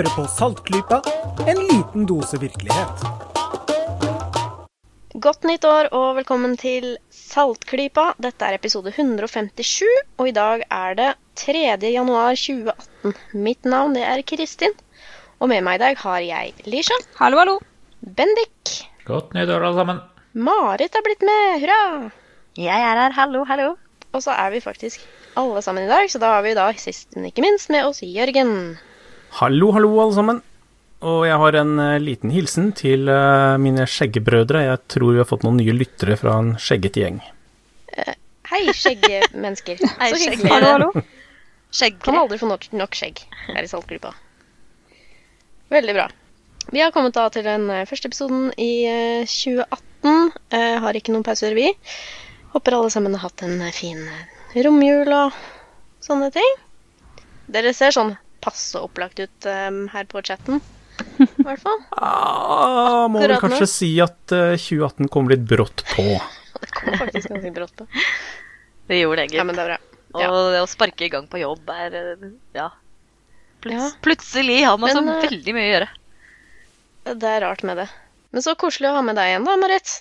Hører på Saltklypa, en liten dose virkelighet. Godt nytt år og velkommen til Saltklypa. Dette er episode 157, og i dag er det 3. januar 2018. Mitt navn det er Kristin, og med meg i dag har jeg Lisha, Hallo, hallo. Bendik, Godt nytt år, alle sammen. Marit er blitt med, hurra! Jeg er her. Hallo, hallo. Og så er vi faktisk alle sammen i dag, så da har vi da sist, men ikke minst med oss Jørgen. Hallo, hallo, alle sammen. Og jeg har en eh, liten hilsen til eh, mine skjeggebrødre. Jeg tror vi har fått noen nye lyttere fra en skjeggete gjeng. Hei, skjeggmennesker. Hei, Så skjegg. hyggelig. Hallo, hallo. Kan aldri få nok, nok skjegg her i Saltgruppa. Veldig bra. Vi har kommet da til den eh, første episoden i eh, 2018. Jeg har ikke noen pauser, vi. Håper alle sammen har hatt en eh, fin eh, romjul og sånne ting. Dere ser sånn passe opplagt ut um, her på chatten, i hvert fall. Ah, må vel nå. kanskje si at uh, 2018 kom litt brått på. Det kom faktisk ganske brått på. Det gjorde det, Ja, men det er bra. Og det å sparke i gang på jobb er eh, Ja. Pluts Ja. Plutselig har man så Men, eh, veldig mye å gjøre. Det er rart med det. Men så koselig å ha med deg igjen, da, Marit.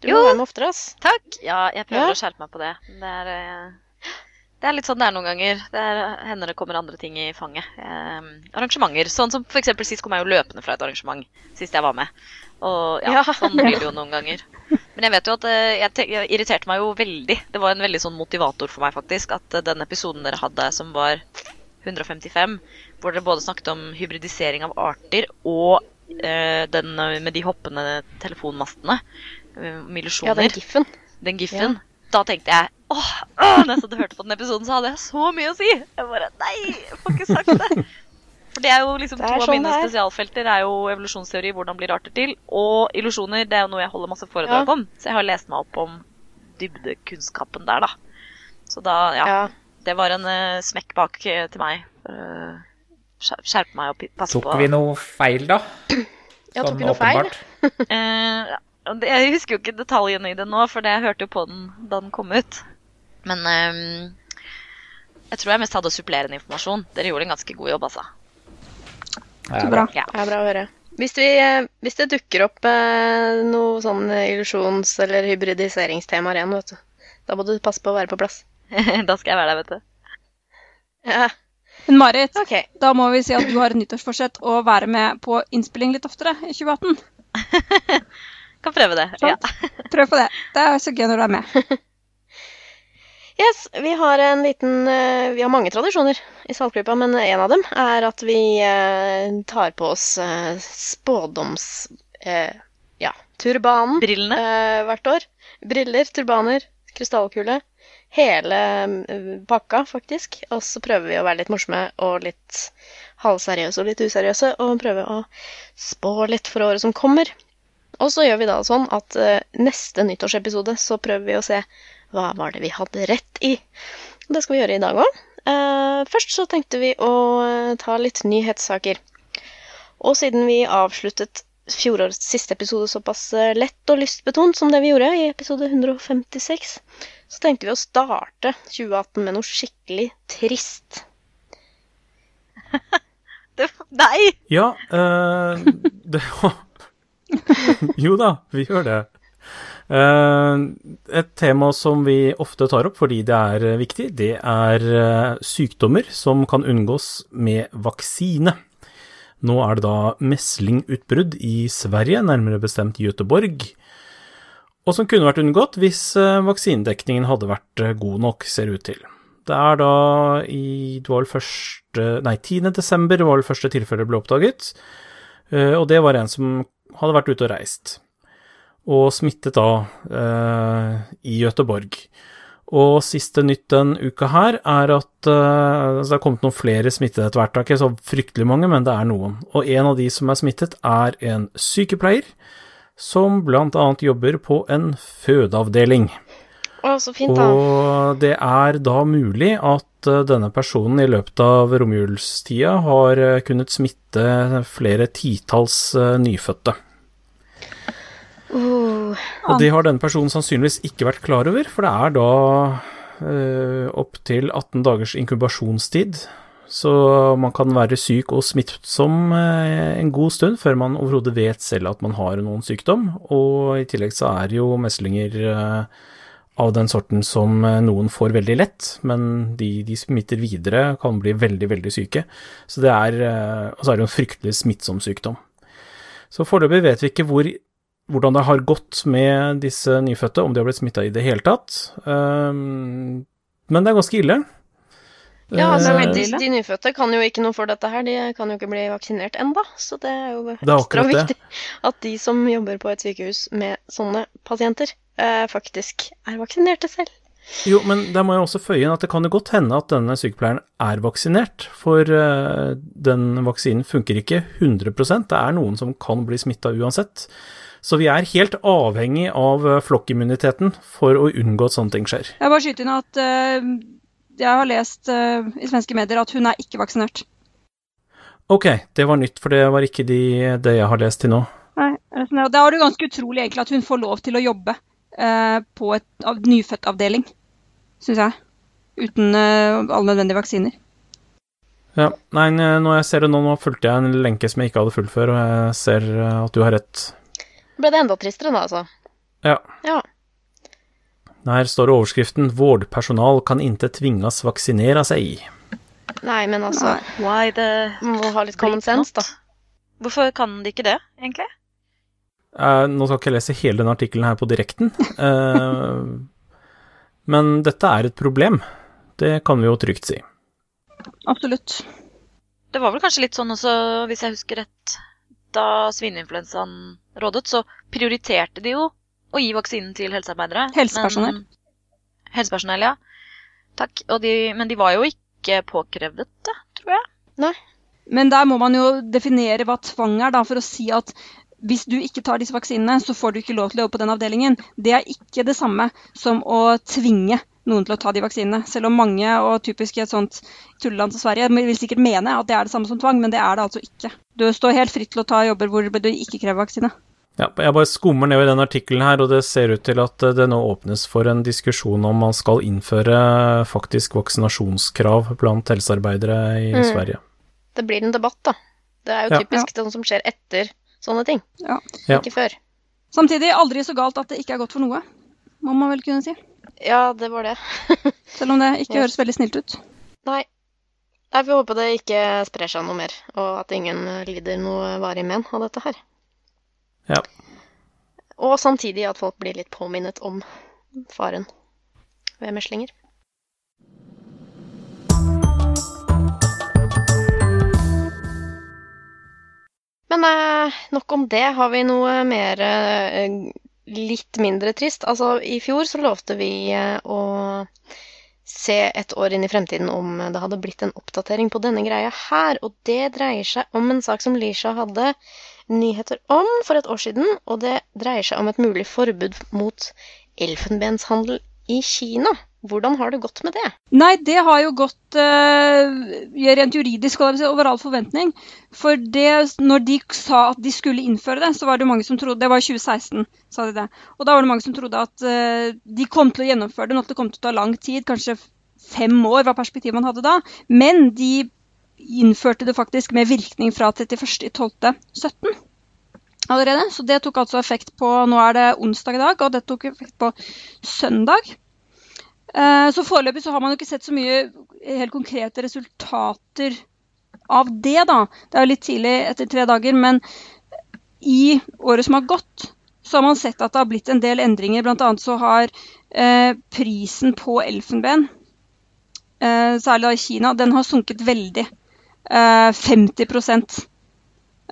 Du Jo. må være med oftere, ass. Takk. Ja, jeg prøver Ja. å skjerpe meg på det. Det er, eh, det er litt sånn det er noen ganger. Det er, hender det kommer andre ting i fanget. Eh, arrangementer. Sånn som eksempel sist kom jeg jo løpende fra et arrangement sist jeg var med. Og ja, Ja. sånn blir det jo noen ganger. Men jeg vet jo at eh, jeg, jeg irriterte meg jo veldig. Det var en veldig sånn motivator for meg, faktisk, at eh, den episoden dere hadde som var 155, hvor dere både snakket om hybridisering av arter og eh, den eh, med de hoppende telefonmastene. eh, Om Ja, den giffen. den giffen. Da tenkte jeg åh, åh, når jeg satt og hørte på den episoden, så hadde jeg så mye å si. Jeg bare Nei, jeg får ikke sagt det. For det er jo liksom er to sånn av sånn mine er. spesialfelter. Det er jo evolusjonsteori, hvordan blir arter til, og illusjoner. Det er jo noe jeg holder masse foredrag Ja. om. Så jeg har lest meg opp om dybdekunnskapen der, da. Så da, ja. Ja. Det var en uh, smekk bak uh, til meg. Uh, skjerpe meg og passe Tok på. vi noe feil, da? ja, tok vi noe feil. åpenbart. feil? uh, jeg husker jo ikke detaljene i det nå, for jeg hørte jo på den da den kom ut. Men eh, jeg tror jeg mest hadde supplerende informasjon. Dere gjorde en ganske god jobb, altså. er bra. Ja. Det er bra å høre. Hvis, vi, eh, hvis det dukker opp eh, noe sånn illusjons- eller hybridiseringstemaer igjen, vet du, da må du passe på å være på plass. da skal jeg være der, vet du. Ja, Men Marit, okay. da må vi si at du har et nyttårsforsett å være med på innspilling litt oftere i 2018. Kan prøve det. Ja. Prøv på det. Det er så gøy når du er med. Yes, vi har en liten eh, Vi har mange tradisjoner i Saltgruppa, men en av dem er at vi eh, tar på oss eh, spådoms... ja, turbanen Brillene. hvert år. Briller, turbaner, krystallkule. Hele pakka, faktisk. Og så prøver vi å være litt morsomme og litt halvseriøse og litt useriøse, og prøve å spå litt for året som kommer. Og så gjør vi da sånn at neste nyttårsepisode så prøver vi å se hva var det vi hadde rett i. Det skal vi gjøre i dag òg. først så tenkte vi å eh, ta litt nyhetssaker. Og siden vi avsluttet fjorårets siste episode såpass eh, lett og lystbetont som det vi gjorde i episode 156, så tenkte vi å starte 2018 med noe skikkelig trist. Det, nei! Ja, eh, det var Jo da, vi gjør det. Eh, et tema som vi ofte tar opp fordi det er eh, viktig, det er eh, sykdommer som kan unngås med vaksine. Nå er det da meslingutbrudd i Sverige, nærmere bestemt Göteborg, og som kunne vært unngått hvis vaksinedekningen hadde vært god nok, ser ut til. Det er da i Det var første Nei, 10. desember var det første tilfellet ble oppdaget. Og det var en som hadde vært ute og reist, og smittet da eh, i Gøteborg. Og siste nytt den uka her er at eh, altså det har kommet noen flere smittede etter hvert. Det er ikke så fryktelig mange, men det er noen. Og en av de som er smittet, er en sykepleier som annet jobber på en fødeavdeling. Å, så fint, da. Og det er da mulig at eh, denne personen i løpet av romjulstida har eh, kunnet smitte flere titalls eh, nyfødte. Og det har denne personen sannsynligvis ikke vært klar over, for det er da eh, opptil 18 dagers inkubasjonstid. Så man kan være syk og smittsom eh, en god stund før man overhodet vet selv at man har noen sykdom. Og i tillegg så er jo meslinger eh, av den sorten som eh, noen får veldig lett, men de, de smitter videre, kan bli veldig, veldig syke. Så det er, og så er det jo en fryktelig smittsom sykdom. Så foreløpig vet vi ikke hvor, hvordan det har gått med disse nyfødte, om de har blitt smitta i det hele tatt. Um, men det er ganske ille. Ja, altså, Eh, de, de nyfødte kan jo ikke noe for dette her. De kan jo ikke bli vaksinert enda, Så det er jo er ekstra det. viktig at de som jobber på et sykehus med sånne pasienter, eh, faktisk er vaksinerte selv. Jo, men der må jeg også føye inn at det kan jo godt hende at denne sykepleieren er vaksinert, for eh, den vaksinen funker ikke 100% Det er noen som kan bli smitta uansett. Så vi er helt avhengig av eh, flokkimmuniteten for å unngå at sånne ting skjer. Jeg bare skyter inn at uh, jeg har lest uh, i svenske medier at hun er ikke vaksinert. Ok, det var nytt, for det var ikke de, det jeg har lest til nå. Nei, Da er det ganske utrolig egentlig at hun får lov til å jobbe uh, på et av, nyfødtavdeling, syns jeg. Uten alle nødvendige vaksiner. Ja, nei, når jeg ser det nå, nå fulgte jeg en lenke som jeg ikke hadde fulgt før, og jeg ser at du har rett. Ble det enda tristere da, altså. Ja. Ja. Her står overskriften 'Vårdpersonal kan inte tvingas vaksinera seg'. Nei, men altså Why the Man må ha litt common sense, da. Hvorfor kan de ikke det, egentlig? Uh, nå skal ikke jeg lese hele denne artikkelen her på direkten, uh, men dette er et problem. Det kan vi jo trygt si. Absolutt. Det var vel kanskje litt sånn også, hvis jeg husker rett, da svineinfluensaen rådet, så prioriterte de jo å gi vaksinen til helsearbeidere. Helsepersonell. Men, helsepersonell, ja. Takk. Og de, men de var jo ikke påkrevet, det, tror jeg. Men der må man jo definere hva tvang er, da, for å si at hvis du ikke tar disse vaksinene, så får du ikke lov til å jobbe på den avdelingen. Det er ikke det samme som å tvinge noen til å ta de vaksinene. Selv om mange, og typisk i et sånt tulleland som Sverige, vil sikkert mene at det er det samme som tvang, men det er det altså ikke. Du står helt fritt til å ta jobber hvor du ikke krever vaksine. Ja, jeg bare skummer ned i den artikkelen her, og det ser ut til at det nå åpnes for en diskusjon om man skal innføre faktisk vaksinasjonskrav blant helsearbeidere i Mm. Sverige. Det blir en debatt, da. Det er jo Ja. typisk sånn som skjer etter sånne ting. Ja. Ja. Ikke før. Samtidig aldri så galt at det ikke er godt for noe, må man vel kunne si. Ja, det var det. Selv om det ikke høres veldig snilt ut. Nei. Jeg får håpe det ikke sprer seg noe mer, og at ingen lider noe varig men av dette her. Ja. Og samtidig at folk blir litt påminnet om faren ved meslinger. Men eh, nok om det. Har vi noe mer eh, litt mindre trist? Altså, i fjor så lovte vi eh, å se et år inn i fremtiden om det hadde blitt en oppdatering på denne greia her. Og det dreier seg om en sak som Lisha hadde nyheter om for et år siden. Og det dreier seg om et mulig forbud mot elfenbenshandel i Kina. Hvordan har det gått med det? Nei, det har jo gått uh, rent juridisk over all forventning. For det, når de sa at de skulle innføre det, så var det mange som trodde Det var i 2016, sa de det. Og da var det mange som trodde at uh, de kom til å gjennomføre det, men at det kom til å ta lang tid. Kanskje fem år var perspektivet man hadde da. Men de innførte det faktisk med virkning fra 31.12.17 allerede. Så det tok altså effekt på Nå er det onsdag i dag, og det tok effekt på søndag. Eh, Så foreløpig så har man jo ikke sett så mye helt konkrete resultater av det, da. Det er jo litt tidlig etter tre dager, men i året som har gått, så har man sett at det har blitt en del endringer. Blant annet så har eh, prisen på elfenben, eh, særlig da i Kina, den har sunket veldig. Eh, 50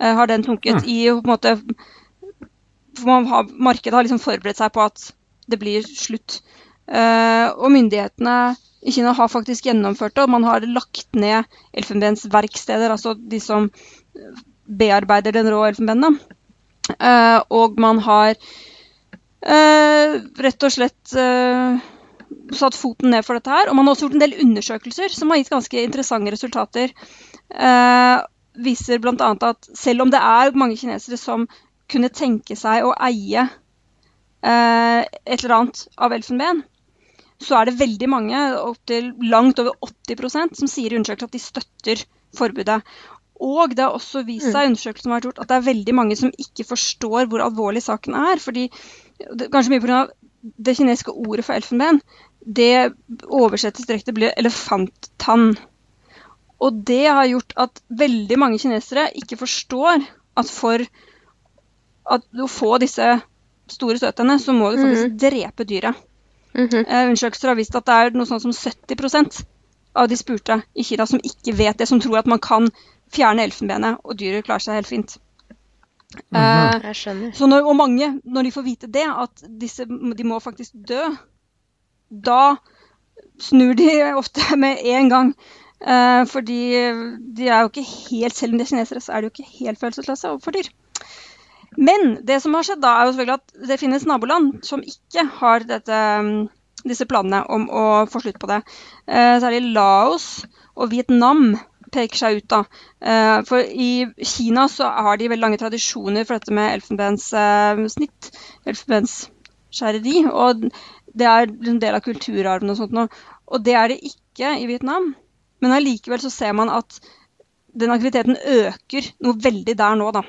eh, har den sunket i på en måte har, Markedet har liksom forberedt seg på at det blir slutt. Eh, og myndighetene i Kina har faktisk gjennomført det, og man har lagt ned elfenbensverksteder, altså de som bearbeider den rå elfenbenen. Eh, og man har eh, rett og slett satt foten ned for dette her. Og man har også gjort en del undersøkelser som har gitt ganske interessante resultater. Eh, viser bl.a. at selv om det er mange kinesere som kunne tenke seg å eie eh, et eller annet av elfenben, så er det veldig mange, opptil langt over 80% som sier i undersøkelsen at de støtter forbudet. Og det har også vist seg i undersøkelser som har vært gjort, at det er veldig mange som ikke forstår hvor alvorlig saken er. fordi Kanskje mye pga. det kinesiske ordet for elfenben. Det oversettes direkte blir elefanttann. Og det har gjort at veldig mange kinesere ikke forstår at for at å få disse store støtene, så må du faktisk drepe dyret. Mhm. Eh, undersøkelser har vist at det er noe sånn som 70% av de spurte i Kina som ikke vet det, som tror at man kan fjerne elfenbenet, og dyret klarer seg helt fint. Eh, Jeg skjønner. så når, og mange, når de får vite det, at disse, de må faktisk dø, da snur de ofte med en gang. Uh, fordi de er jo ikke helt, selv om de er kinesere, så er de jo ikke helt følelsesløse overfor dyr. Men det som har skjedd da, er jo selvfølgelig at det finnes naboland som ikke har dette, mm, disse planene om å få slutt på det. Eh, særlig Laos og Vietnam peker seg ut da. Eh, for i Kina så har de veldig lange tradisjoner for dette med elfenbenssnitt, elfenbensskjæreri, og det er en del av kulturarven og sånt nå. Og det er det ikke i Vietnam. Men allikevel så ser man at den aktiviteten øker noe veldig der nå, da.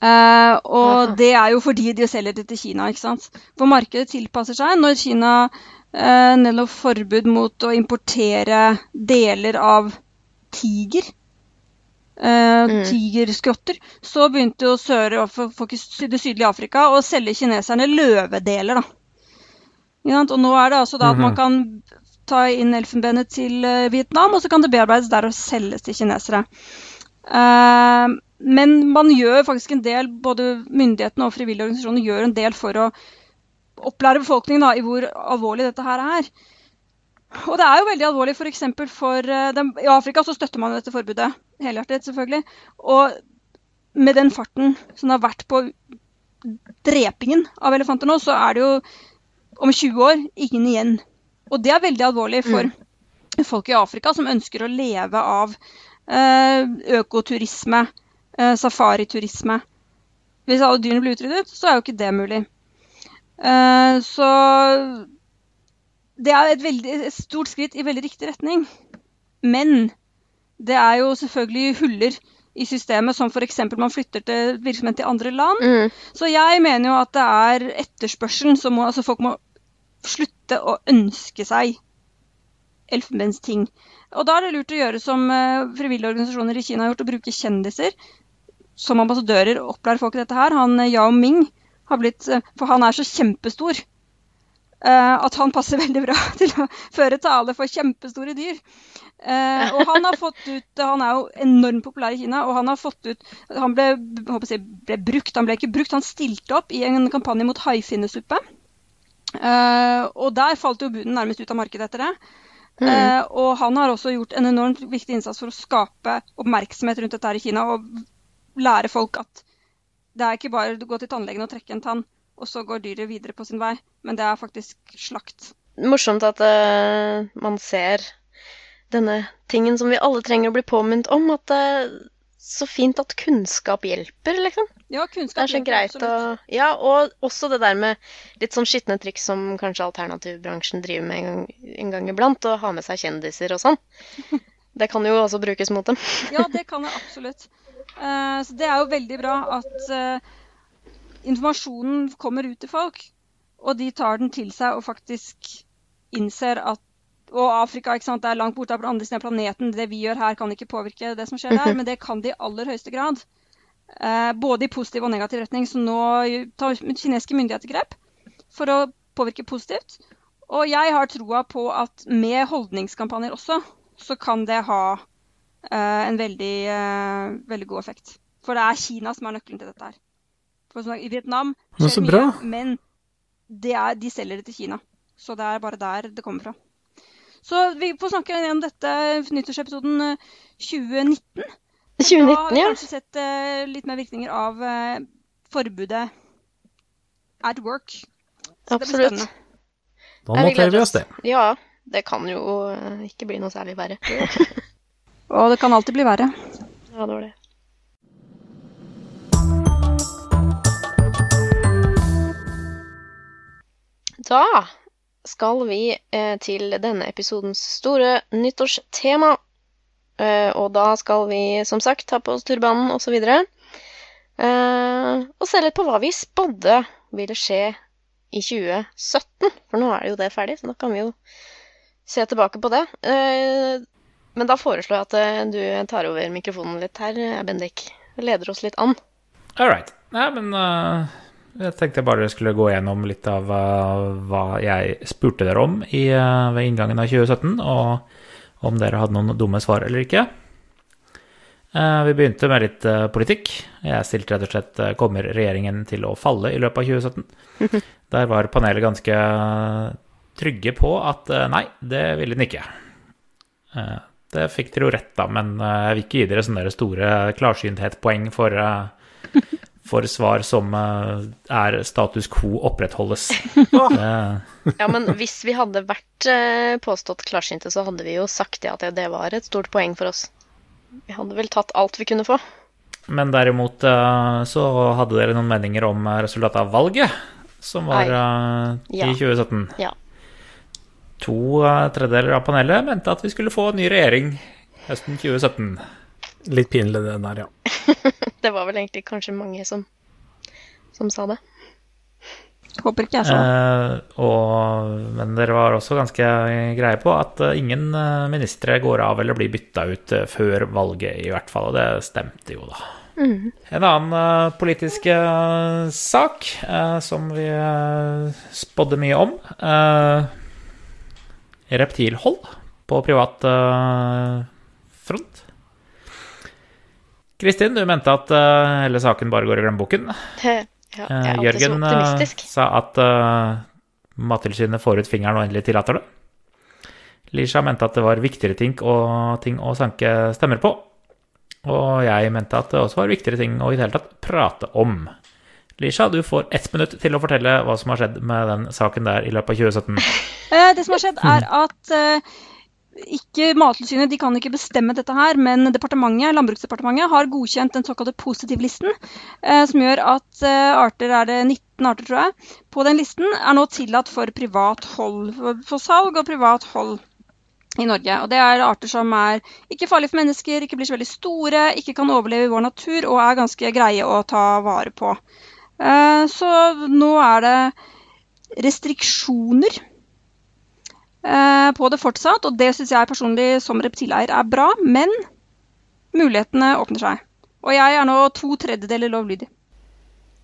Eh, og det er jo fordi de selger det til Kina, ikke sant. For markedet tilpasser seg når Kina uh, nedlå forbud mot å importere deler av tiger. eh, Tigerskrotter. Så begynte jo sør, folk i det sydlige Afrika å selge kineserne løvedeler, da. Ikke? Og nå er det altså da at man kan ta inn elfenbenet til eh, Vietnam, og så kan det bearbeides der og selges til kinesere. Eh, men man gjør faktisk en del, både myndighetene og frivillige organisasjoner gjør en del for å opplære befolkningen da, i hvor alvorlig dette her er. Og det er jo veldig alvorlig f.eks. for, for eh, dem, I Afrika så støtter man dette forbudet helhjertet, selvfølgelig. Og med den farten som det har vært på drepingen av elefanter nå, så er det jo om 20 år ingen igjen. Og det er veldig alvorlig for folk i Afrika som ønsker å leve av eh, økoturisme, safariturisme. Hvis alle dyrene blir utryddet, så er jo ikke det mulig. Eh, så det er et, veldig, et stort skritt i veldig riktig retning. Men det er jo selvfølgelig huller i systemet, som f.eks. man flytter til virksomhet til andre land. Mm. Så jeg mener jo at det er etterspørselen som må Altså folk må slutte å ønske seg elfenbensting. Og da er det lurt å gjøre som eh, frivillige organisasjoner i Kina har gjort, å bruke kjendiser som ambassadører opplærer folk i dette her. Han eh, Yao Ming har blitt eh, For han er så kjempestor eh, at han passer veldig bra til å føre tale for kjempestore dyr. Og han har fått ut Han er jo enormt populær i Kina, og han har fått ut Han ble, jeg ble brukt, han ble ikke brukt, han stilte opp i en kampanje mot haifinnesuppe. Og der falt jo buden nærmest ut av markedet etter det. Eh, og han har også gjort en enormt viktig innsats for å skape oppmerksomhet rundt dette her i Kina, og lære folk at det er ikke bare å gå til tannlegen og trekke en tann, og så går dyret videre på sin vei, men det er faktisk slakt. Morsomt at uh, man ser denne tingen som vi alle trenger å bli påminnet om. At det er så fint at kunnskap hjelper, liksom. Ja, Det kunnskap er så hjelper greit å. Ja, og også det der med litt sånn skitne triks som kanskje alternativbransjen driver med en gang, en gang iblant, å ha med seg kjendiser og sånn. Det kan jo også brukes mot dem. Ja, det kan jeg absolutt. Eh, så det er jo veldig bra at eh, informasjonen kommer ut til folk, og de tar den til seg og faktisk innser at og Afrika ikke sant, det er langt borte på den andre siden av planeten. Det vi gjør her, kan ikke påvirke det som skjer der, men det kan det i aller høyeste grad. Eh, både i positiv og negativ retning. Så nå tar kinesiske myndigheter grep for å påvirke positivt. Og jeg har troa på at med holdningskampanjer også, så kan det ha en veldig, eh, veldig god effekt. For det er Kina som er nøkkelen til dette her. For som I Vietnam Men skjer det bra. men det er, de selger det til Kina. Så det er bare der det kommer fra. Så vi får snakke igjen om dette nyttårsepisoden 2019. 2019. Da har vi ja. kanskje sett uh, litt mer virkninger av uh, forbudet at work. Så det blir Absolutt. Da Ja, vi noterer vi oss. det. Ja. Det kan jo eh, ikke bli noe særlig verre. Og det kan alltid bli verre. Ja, det var det. Da skal vi eh, til denne episodens store nyttårstema. Eh, og da skal vi som sagt ta på oss turbanen osv. Eh, og se litt på hva vi spådde ville skje i 2017. For nå er det jo det ferdig, så da kan vi jo se tilbake på det. Eh, men da foreslår jeg at eh, du tar over mikrofonen litt her, eh, Bendik. Leder oss litt an. All right. Nei, men uh, jeg tenkte jeg bare skulle gå gjennom litt av uh, hva jeg spurte dere om i, uh, ved inngangen av 2017, og om dere hadde noen dumme svar eller ikke. Vi begynte med litt politikk. Jeg stilte rett og slett kommer regjeringen til å falle i løpet av 2017. Der var panelet ganske trygge på at nei, det ville den ikke. Det fikk dere jo rett, da, men eh, jeg vil ikke gi dere sånne store klarsynthetpoeng for, eh, for svar som eh, er status quo opprettholdes. Ja, men hvis vi hadde vært påstått klarsynte, så hadde vi jo sagt det at det, det var et stort poeng for oss. Vi hadde vel tatt alt vi kunne få. Men derimot så hadde dere noen meninger om resultatet av valget, som var Nei. I 2017. Ja. To eh, tredjedeler av panelet mente at vi skulle få ny regjering høsten 2017. Litt pinlig det der, ja. Det var vel egentlig kanskje mange som, som sa det. Håper ikke jeg så. Eh, og, men dere var også ganske greie på at eh, ingen eh, ministre går av eller blir bytta ut før valget, i hvert fall. Og det stemte jo, da. En annen politisk sak eh, som vi spådde mye om eh, Reptilhold på privat uh, front. Kristin, du mente at uh, hele saken bare går i glemmeboken. Ja, jeg Eh, er Jørgen optimistisk. sa at uh, Mattilsynet får ut fingeren og endelig tillater det. Lisha mente at det var viktigere ting og, ting å sanke stemmer på. Og jeg mente at det også var viktigere ting å i det hele tatt prate om. Lisha, du får ett minutt til å fortelle hva som har skjedd med den saken der i løpet av 2017. Eh, Det som har skjedd, er at eh, ikke Mattilsynet de kan ikke bestemme dette her, men departementet, Landbruksdepartementet har godkjent den såkalte positivlisten, eh, som gjør at eh, arter, er det 19 arter, tror jeg, på den listen er nå tillatt for privat hold. For, for salg og privat hold i Norge. Og det er arter som er ikke farlige for mennesker, ikke blir så veldig store, ikke kan overleve i vår natur og er ganske greie å ta vare på. Eh, Så nå er det restriksjoner eh, på det fortsatt, og det syns jeg personlig som reptileier er bra, men mulighetene åpner seg. Og jeg er nå to tredjedeler lovlydig.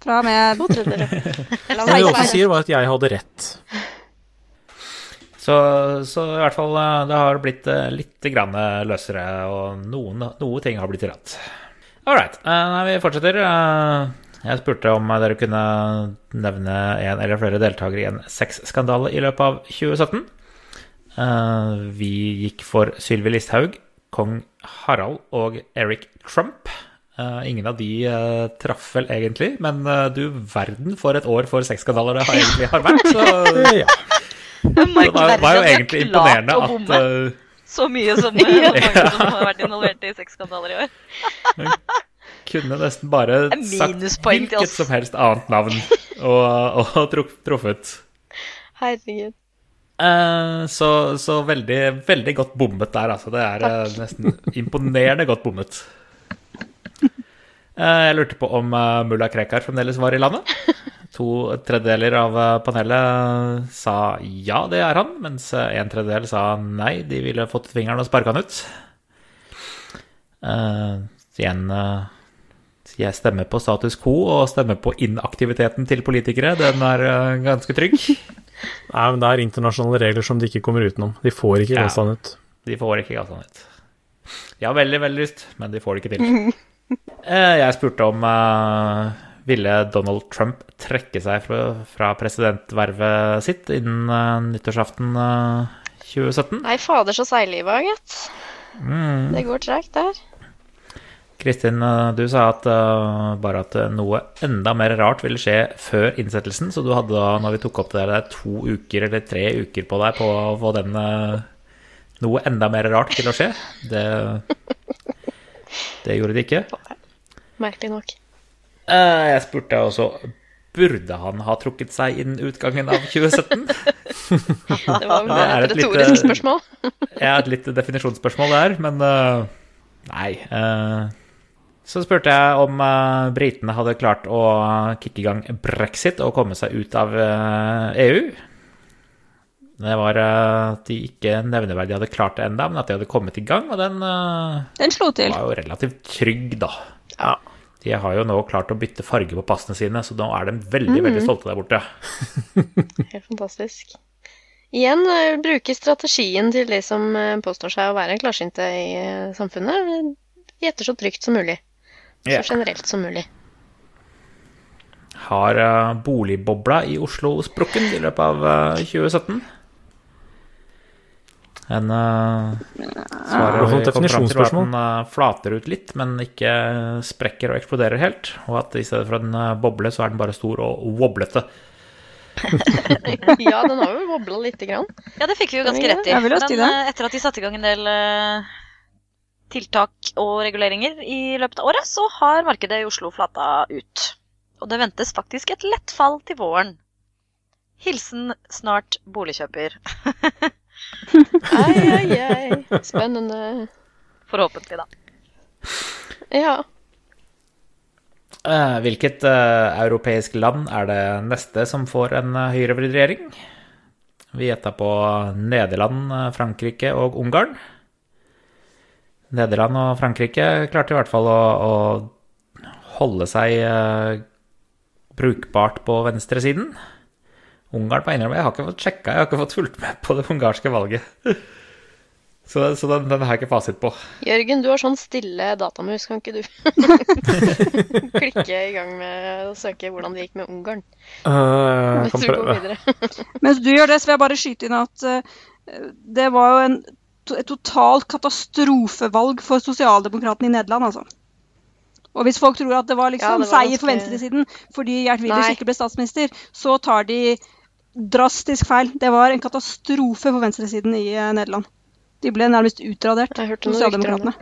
Fra og med To tredjedeler. Det du også sier, var at jeg hadde rett. Så, så i hvert fall eh, det har blitt litt grann løsere, og noen, noe ting har blitt tillatt. All right. eh, vi fortsetter. Jeg spurte om dere kunne nevne en eller flere deltakere i en sexskandale i løpet av 2017. Eh, Vi gikk for Sylvi Listhaug, kong Harald og Eric Trump. Eh, Ingen av de eh, traff vel egentlig, men du verden for et år for sexskandaler det har egentlig har vært. Så Ja. Det det var, var jo egentlig imponerende at så mye som så mange som har vært involvert i sexskandaler i år. kunne nesten bare sagt hvilket som helst annet navn og, og truffet. Herregud. Eh, så, så veldig, veldig godt bommet der, altså. Det er Takk. nesten imponerende godt bommet. Eh, jeg lurte på om uh, mulla Krekar fremdeles var i landet. To tredjedeler av eh, panelet sa ja, det er han, mens eh, en tredjedel sa nei, de ville fått fingeren og sparka han ut. Eh, igjen eh, jeg stemmer på status quo og stemmer på inaktiviteten til politikere. Den er eh, ganske trygg. Nei, men det er internasjonale regler som de ikke kommer utenom. De får ikke Ja. han ut. De får ikke gassa ut. De har veldig, veldig lyst, men de får det ikke til. Eh, Jeg spurte om eh, ville Donald Trump trekke seg fra, fra presidentvervet sitt innen nyttårsaften eh, 2017. Nei, fader så var, gitt. Mm. Det går tregt der. Kristin, eh, du sa at uh, bare at eh, noe enda mer rart ville skje før innsettelsen, så du hadde da, når vi tok opp det der, to uker eller tre uker på deg på å få den uh, noe enda mer rart til å skje. Det, det gjorde det ikke. Merkelig nok. Uh, Jeg spurte også Burde han ha trukket seg innen utgangen av 2017? Det var vel et retorisk spørsmål. ja, et litt definisjonsspørsmål der, men eh, nei. eh, så spurte jeg om uh, britene hadde klart å kicke i gang brexit og komme seg ut av uh, EU. Det var eh, at de ikke nevneverdig hadde klart det enda, men at de hadde kommet i gang, og den eh, Den slo til. var jo relativt trygg, da. De har jo nå klart å bytte farge på passene sine, så nå er de veldig, veldig stolte der borte. Helt fantastisk. Igjen eh, bruke strategien til de som eh, påstår seg å være klarsynte i eh, samfunnet. Gjetter så trygt som mulig. Ja. Så generelt som mulig. Har eh, boligbobla i Oslo sprukket i løpet av eh, 2017? En uh, svaret vi kom fram til var at den eh, flater ut litt, men ikke sprekker og eksploderer helt. Og at i stedet for en eh, boble, så er den bare stor og woblete. Ja, den har jo wobla lite grann. Ja, det fikk vi jo ganske rett i. Men eh, etter at de satte i gang en del eh, tiltak og reguleringer i løpet av året, så har markedet i Oslo flata ut. Og det ventes faktisk et lett fall til våren. Hilsen snart boligkjøper. Ai, ai, ai. Spennende. Forhåpentlig, da. Ja. Eh, hvilket uh, europeisk land er det neste som får en uh, høyrevridd regjering? Vi gjetta på Nederland, eh, Frankrike og Ungarn. Nederland og Frankrike klarte i hvert fall å, å holde seg eh, brukbart på venstresiden. Ungarn må innrømme, jeg har ikke fått sjekka, jeg har ikke fått fulgt med på det ungarske valget. Så, så den, den har jeg ikke fasit på. Jørgen, du har sånn stille datamus, kan ikke du klikke i gang med å søke hvordan det gikk med Ungarn? Uh, jeg kan prøve. Mens du gjør det, så vil jeg bare skyte inn at uh, det var jo en, et totalt katastrofevalg for sosialdemokratene i Nederland, altså. Og hvis folk tror at det var Ja, liksom det var seier for venstresiden fordi Gjert Wilders ikke ble statsminister, så tar de drastisk feil. Det var en katastrofe for venstresiden i eh, Nederland. De ble nærmest utradert, sosialdemokratene.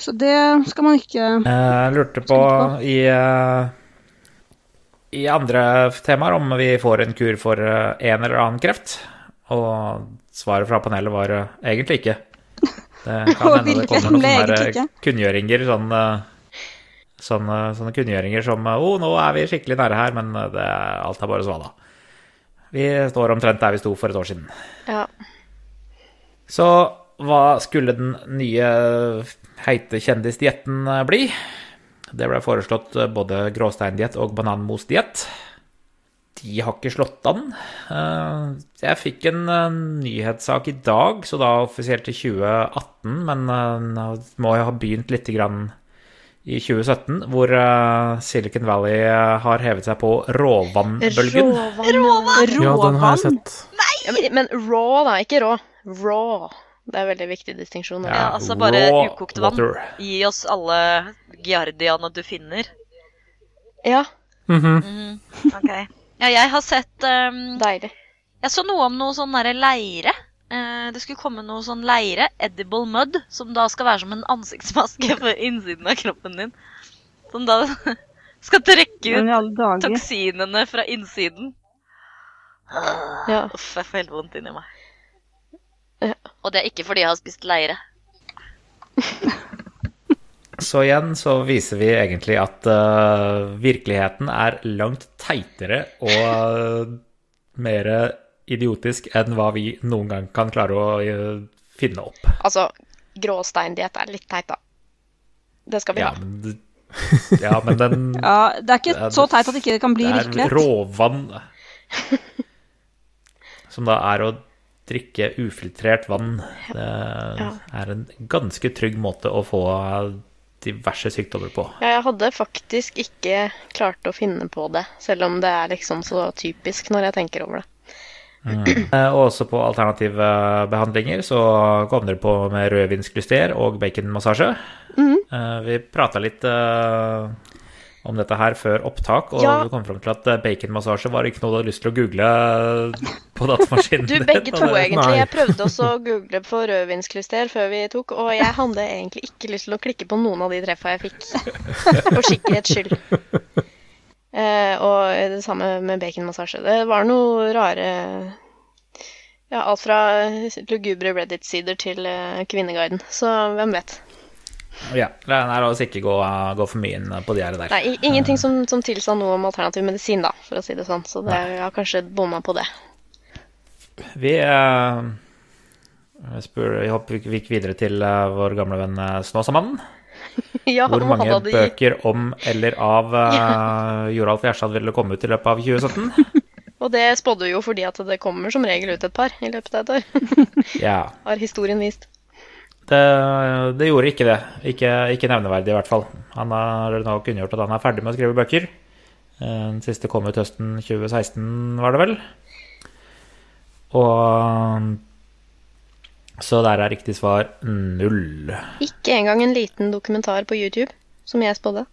Så det skal man ikke Jeg lurte på i, eh, i andre temaer om vi får en kur for eh, en eller annen kreft. Og svaret fra panelet var eh, egentlig ikke. Det kan hende det kommer noen sånne kunngjøringer, sånn, eh, sånne, sånne kunngjøringer som Å, Å, nå er vi skikkelig nære her, men eh, det, alt er bare svada. Vi står omtrent der vi sto for et år siden. Ja. Så hva skulle den nye heite kjendisdietten eh, bli? Det ble foreslått eh, både gråsteindiett og bananmosdiett. De har ikke slått an. Eh, Jeg fikk en eh, nyhetssak i dag, så da offisielt i 2018, men eh, nå må jeg ha begynt litt i 2017, hvor Silicon Valley har hevet seg på råvannbølgen. Råvann. Ja, den har jeg sett. Ja, men, men raw, da. Ikke rå. Raw. Det er en veldig viktig distinksjon. Ja, Ja. altså bare ukokt vann. water. Gi oss alle giardiaene du finner. ja, Mhm. Mhm, Ok. Ja, jeg har sett um, deilig. Jeg så noe om noe sånn derre leire. Uh, det skulle komme noe sånn leire, edible mud, som da skal være som en ansiktsmaske på innsiden av kroppen din. Som da skal trekke ut toksinene fra innsiden. Ja. Uff, jeg får helt vondt inni meg. Ja. Og det er ikke fordi jeg har spist leire. Så igjen så viser vi egentlig at uh, virkeligheten er langt teitere og uh, mer idiotisk enn hva vi noen gang kan klare å uh, finne opp. Altså, gråsteindiett er litt teit, da. Det skal vi Ja, ha. men, ja, men den Ja, det er ikke Det så teit at det ikke kan bli virkelighet. Det er virkelighet. råvann. Som da er å drikke ufiltrert vann. Det Ja. er en ganske trygg måte å få diverse sykdommer på. Ja, jeg hadde faktisk ikke klart å finne på det, selv om det er liksom så typisk når jeg tenker over det. Eh, Og også på alternative behandlinger så kom dere på med rødvinsklyster og baconmassasje. Mhm. Eh, Vi prata litt eh, om dette her før opptak, og Ja. du kom fram til at eh, baconmassasje var ikke noe du hadde lyst til å google på datamaskinen. Du, begge to, det- egentlig. Nei. Jeg prøvde også å google på rødvinsklyster før vi tok, og jeg hadde egentlig ikke lyst til å klikke på noen av de treffa jeg fikk. For sikkerhets skyld. Eh, og det samme med baconmassasje. Det var noe rare Ja, alt fra lugubre Reddit-sider til eh, Kvinneguiden. Så hvem vet. Ja, La oss ikke gå, gå for mye inn på de her der. Nei, ingenting som, som tilsa noe om alternativ medisin, da, for å si det sånn. Så det, jeg har kanskje bomma på det. Vi eh, jeg spør, jeg håper vi gikk videre til eh, vår gamle venn eh, Snåsamannen. ja, Hvor mange hadde de- bøker om eller av uh, Joralf Gjerstad ville komme ut i løpet av 2017? Og det spådde jo fordi at det kommer som regel ut et par i løpet av et år. Ja. Har historien vist. Det, det gjorde ikke det. Ikke, ikke nevneverdig, i hvert fall. Han har nå kunngjort at han er ferdig med å skrive bøker. Eh, Den siste kom ut høsten 2016, var det vel. Og Så der er riktig svar null. Ikke engang en liten dokumentar på YouTube, som jeg spådde.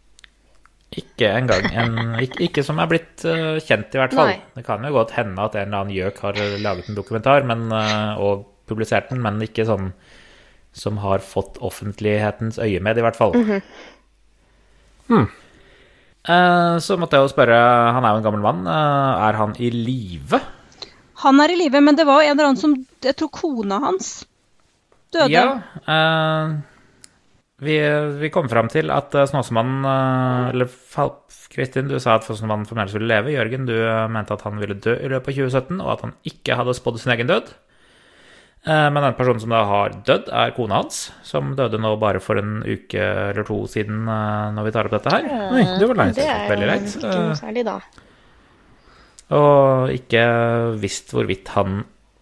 Ikke engang. En, ikke, ikke som er blitt uh, kjent, i hvert fall. Nei. Det kan jo godt hende at en eller annen gjøk har laget en dokumentar men, uh, og publisert den, men ikke sånn som har fått offentlighetens øye med, i hvert fall. Eh, Så måtte jeg jo spørre, han er jo en gammel mann, eh, er han i live? Han er i live, men det var en eller annen som Jeg tror kona hans døde. Ja. eh, vi, vi kom fram til at Snåsemannen, Snåsamannen eh, Eller Kristin, du sa at Snåsamannen fremdeles ville leve. Jørgen, du eh, mente at han ville dø i løpet av 2017, og at han ikke hadde spådd sin egen død. Eh, Men den personen som da har dødd, er kona hans, som døde nå bare for en uke eller to siden eh, når vi tar opp dette her. Oi, det var leit. Det er Veldig leit. ikke noe særlig, da. Og ikke visst hvorvidt han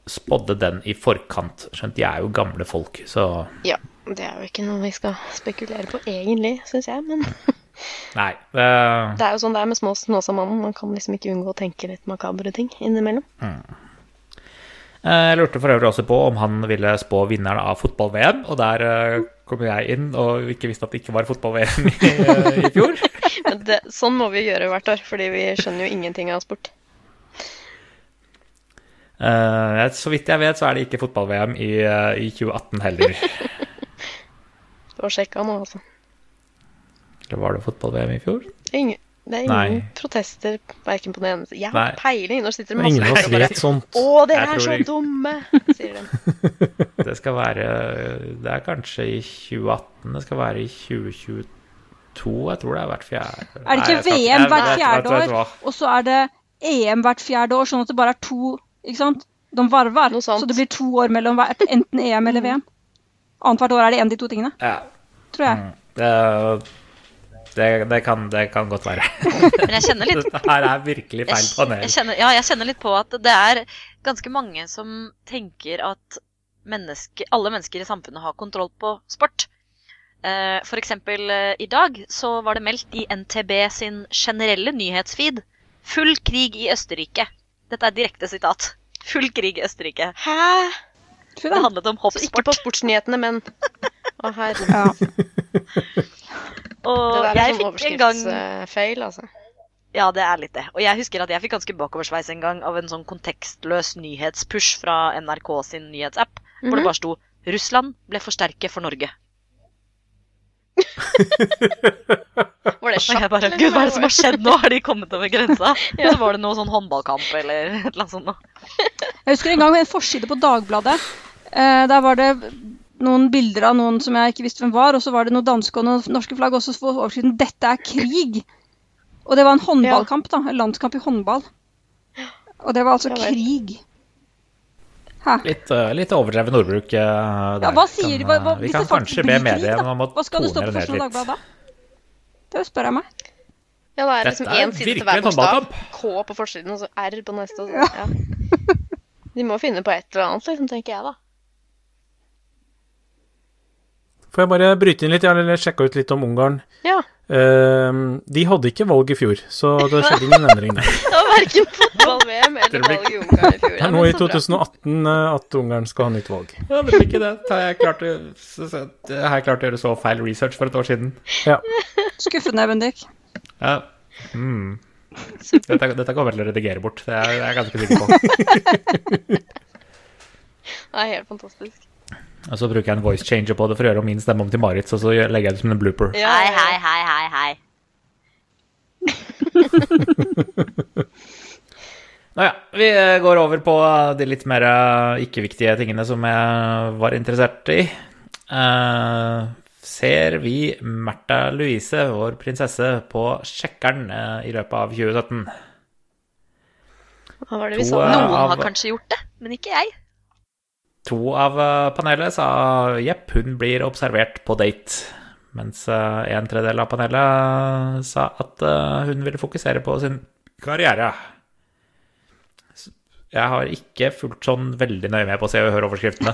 spådde den i forkant. Skjønt de er jo gamle folk, så Ja, det er jo ikke noe vi skal spekulere på egentlig, syns jeg. Men Nei. Det, det er jo sånn det er med små Snåsamannen. Man kan liksom ikke unngå å tenke litt makabre ting innimellom. Eh, Jeg lurte for øvrig også på om han ville spå vinneren av fotball-VM, og der eh, kom jeg inn og ikke visste at det ikke var fotball-VM i, eh, i fjor. Men det, sånn må vi gjøre hvert år, fordi vi skjønner jo ingenting av sport. Uh, Så vidt jeg vet, så er det ikke fotball-VM i, eh, i 2018 heller. Du har sjekka nå, altså. Eller var det fotball-VM i fjor? Ingen, det er ingen Nei. protester verken på den ene Jeg har Nei. peiling. Nå sitter det masse Ingen av oss vet sånt. Å, dere Jeg er så dumme! sier de. Det skal være Det er kanskje i 2018, det skal være i 2022. Jeg tror det er hvert fjerde Er det Nei, ikke skal- VM jeg- hvert vet- fjerde vet- år, hva. og så er det EM hvert fjerde år, sånn at det bare er to Ikke sant? De varver, Noe sånt. så det blir to år mellom hvert, enten EM eller VM. Annethvert år er det en av de to tingene, Ja. tror jeg. Mm. Det, det, det, kan, det kan godt være. Men jeg kjenner litt Dette her er virkelig feil panel. jeg kjenner, Ja, jeg kjenner litt på at det er ganske mange som tenker at menneske, alle mennesker i samfunnet har kontroll på sport. Eh, For eksempel eh, i dag så var det meldt i NTB sin generelle nyhetsfeed full krig i Østerrike. Dette er direkte sitat. Full krig i Østerrike. Hæ? Det handlet om hoppsport. Så ikke på sportsnyhetene, men Å, herregud. Ja. Og Det der er sånn gang overskriftsfeil, altså. Ja, det er litt det. Og jeg husker at jeg fikk ganske bakoversveis en gang av en sånn kontekstløs nyhetspush fra NRK sin nyhetsapp, hvor Mhm. det bare sto 'Russland ble for sterke for Norge'. Var det sjakk? jeg bare Gud, hva er det som har skjedd nå? Har de kommet over grensa? Og så var det noe sånn håndballkamp eller et eller annet sånt noe. Jeg husker en gang med en forside på Dagbladet. Uh, der var det noen bilder av noen som jeg ikke visste hvem var, og så var det noen danske og noen norske flagg, også for overskriften 'Dette er krig'. Og det var en håndballkamp, da. En landskamp i håndball. Og det var altså krig. Hæ? Litt, uh, litt overdreven ordbruk uh, Ja, hva sier de? Hva, hva, uh, vi hvis kan kanskje be mediene om å Hva skal det stå tone på det ned litt. da? Det spør jeg meg. Ja, det er liksom én side til hver en bokstav. K på forsiden, og så R på neste. Og så, ja. De må finne på et eller annet, liksom, tenker jeg, da. Får jeg bare bryte inn litt, eller sjekke ut litt om Ungarn? Ja. Uh, de hadde ikke valg i fjor, så det skjedde ingen endring der. Det var verken fotball-VM eller valg i Ungarn i fjor. Det er nå i 2018 eh, at Ungarn skal ha nytt valg. Ja, det blir ikke det. Har jeg klart å, så, så, har jeg klart å gjøre så feil research for et år siden. Ja. Skuffende, Bendik. Ja. Mm. Dette, dette kommer jeg til å redigere bort, det er jeg ganske sikker på. Det er helt fantastisk. Og så bruker jeg en voice changer på det for å gjøre om min stemme om til Marit, og så legger jeg det som en blooper. Ja, Hei, hei, hei, hei, hei. Nå ja, vi går over på de litt mer eh, ikke-viktige tingene som jeg var interessert i. Uh, ser vi Märtha Louise, vår prinsesse, på sjekkeren uh, i løpet av 2017? Hva var det vi eh, Noen har kanskje gjort det, men ikke jeg. To av eh, panelet sa jepp, hun blir observert på date. Mens eh, en tredjedel av panelet sa at eh, hun ville fokusere på sin karriere. Jeg har ikke fulgt sånn veldig nøye med på Se og Hør-overskriftene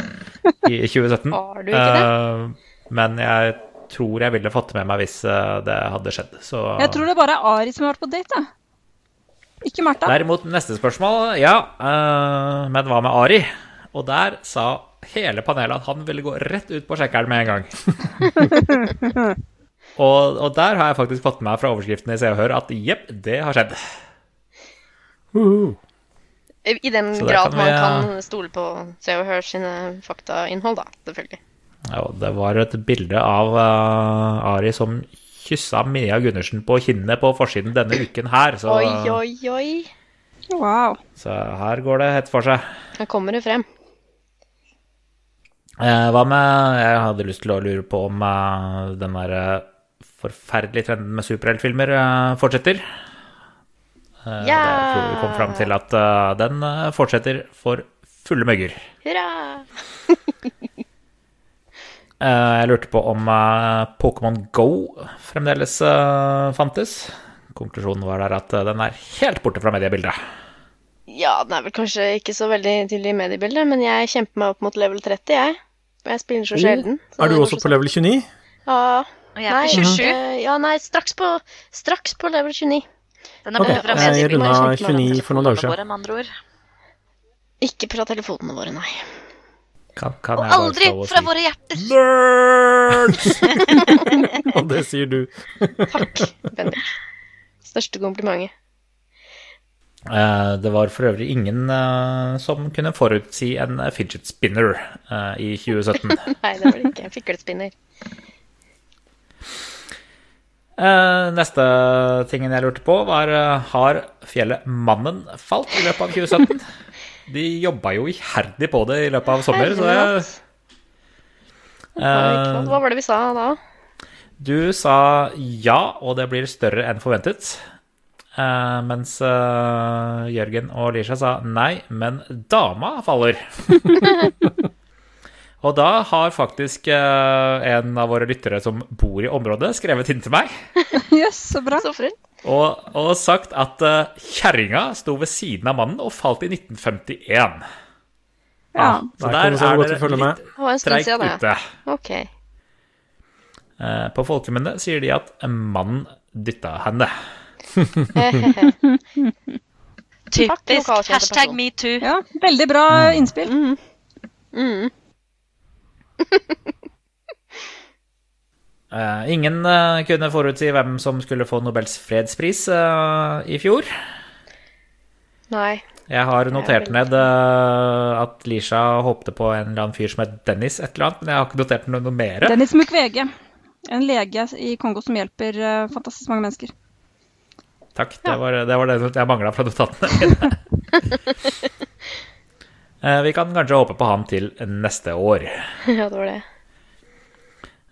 i 2017. Har du ikke det? Eh, Men jeg tror jeg ville fått det med meg hvis eh, det hadde skjedd. Så Jeg tror det bare er Ari som har vært på date, da. Ikke Martha. Derimot, neste spørsmål, ja. eh, men hva med Ari? Og der sa hele panelet at han ville gå rett ut på sjekkeren med en gang. og, og der har jeg faktisk fått med meg fra overskriften i Se og Hør at jepp, det har skjedd. Uhu. I den grad kan vi, man eh, kan stole på Se og Hør sine faktainnhold, da. Selvfølgelig. Ja, det var et bilde av uh, Ari som kyssa Mia Gundersen på kinnet på forsiden denne uken her. Så, Oi, oi, oi. Wow. så her går det hett for seg. Her kommer det frem. Eh, hva med Jeg hadde lyst til å lure på om eh, den der eh, forferdelige trenden med superheltfilmer fortsetter. Ja! Der tror vi kom fram til at den fortsetter for fulle møgger. Hurra! Jeg lurte på om Pokémon Go fremdeles fantes. Konklusjonen var der at den er helt borte fra mediebildet. Ja, den er vel kanskje ikke så veldig tydelig i mediebildet, men jeg kjemper meg opp mot level 30, jeg. Jeg spiller så Oh, sjelden. så Er du også på level 29? Ja, Og jeg er på 27. eh, ja, nei, straks på, straks på level 29. Den er Ok, borte fra jeg runda Må jeg kjempe meg 29 for noen dager siden. våre. Ikke fra telefonene våre, nei. Kan, kan Og aldri fra si- våre hjerter! Nerds! Og det sier du. Takk, Bendik. Største komplimentet. Eh, Det var for øvrig ingen eh, som kunne forutsi en eh, fidget spinner i 2017. Nei, det var det ikke. Fiklespinner. Eh, Neste tingen jeg lurte på, var har fjellet Mannen falt i løpet av 2017? De jobba jo iherdig på det i løpet av sommer, så jeg, Hva var det vi sa da? Du sa ja, og det blir større enn forventet. Eh, mens eh, Jørgen og Lisha sa nei, men dama faller. og da har faktisk eh, en av våre lyttere som bor i området, skrevet inn til meg yes, så bra. Så og, og sagt at uh, kjerringa sto ved siden av mannen og falt i 1951. Ja. Så Der der er godt dere litt treigt ute. Okay. Uh, på folkemunne sier de at mannen dytta henne. Typisk. Hashtag metoo. ja. Veldig bra innspill. Mm. Eh, ingen uh, kunne forutsi hvem som skulle få Nobels fredspris uh, i fjor. Nei. Jeg har notert ned at Lisha håpte på en eller annen fyr som het Dennis et eller annet, men jeg har ikke notert noe, noe mer. Dennis Mukwege. En lege i Kongo som hjelper fantastisk mange mennesker. Takk, det var det, var det jeg mangla fra notatene mine. Eh, Vi kan kanskje håpe på han til neste år. Ja, det var det.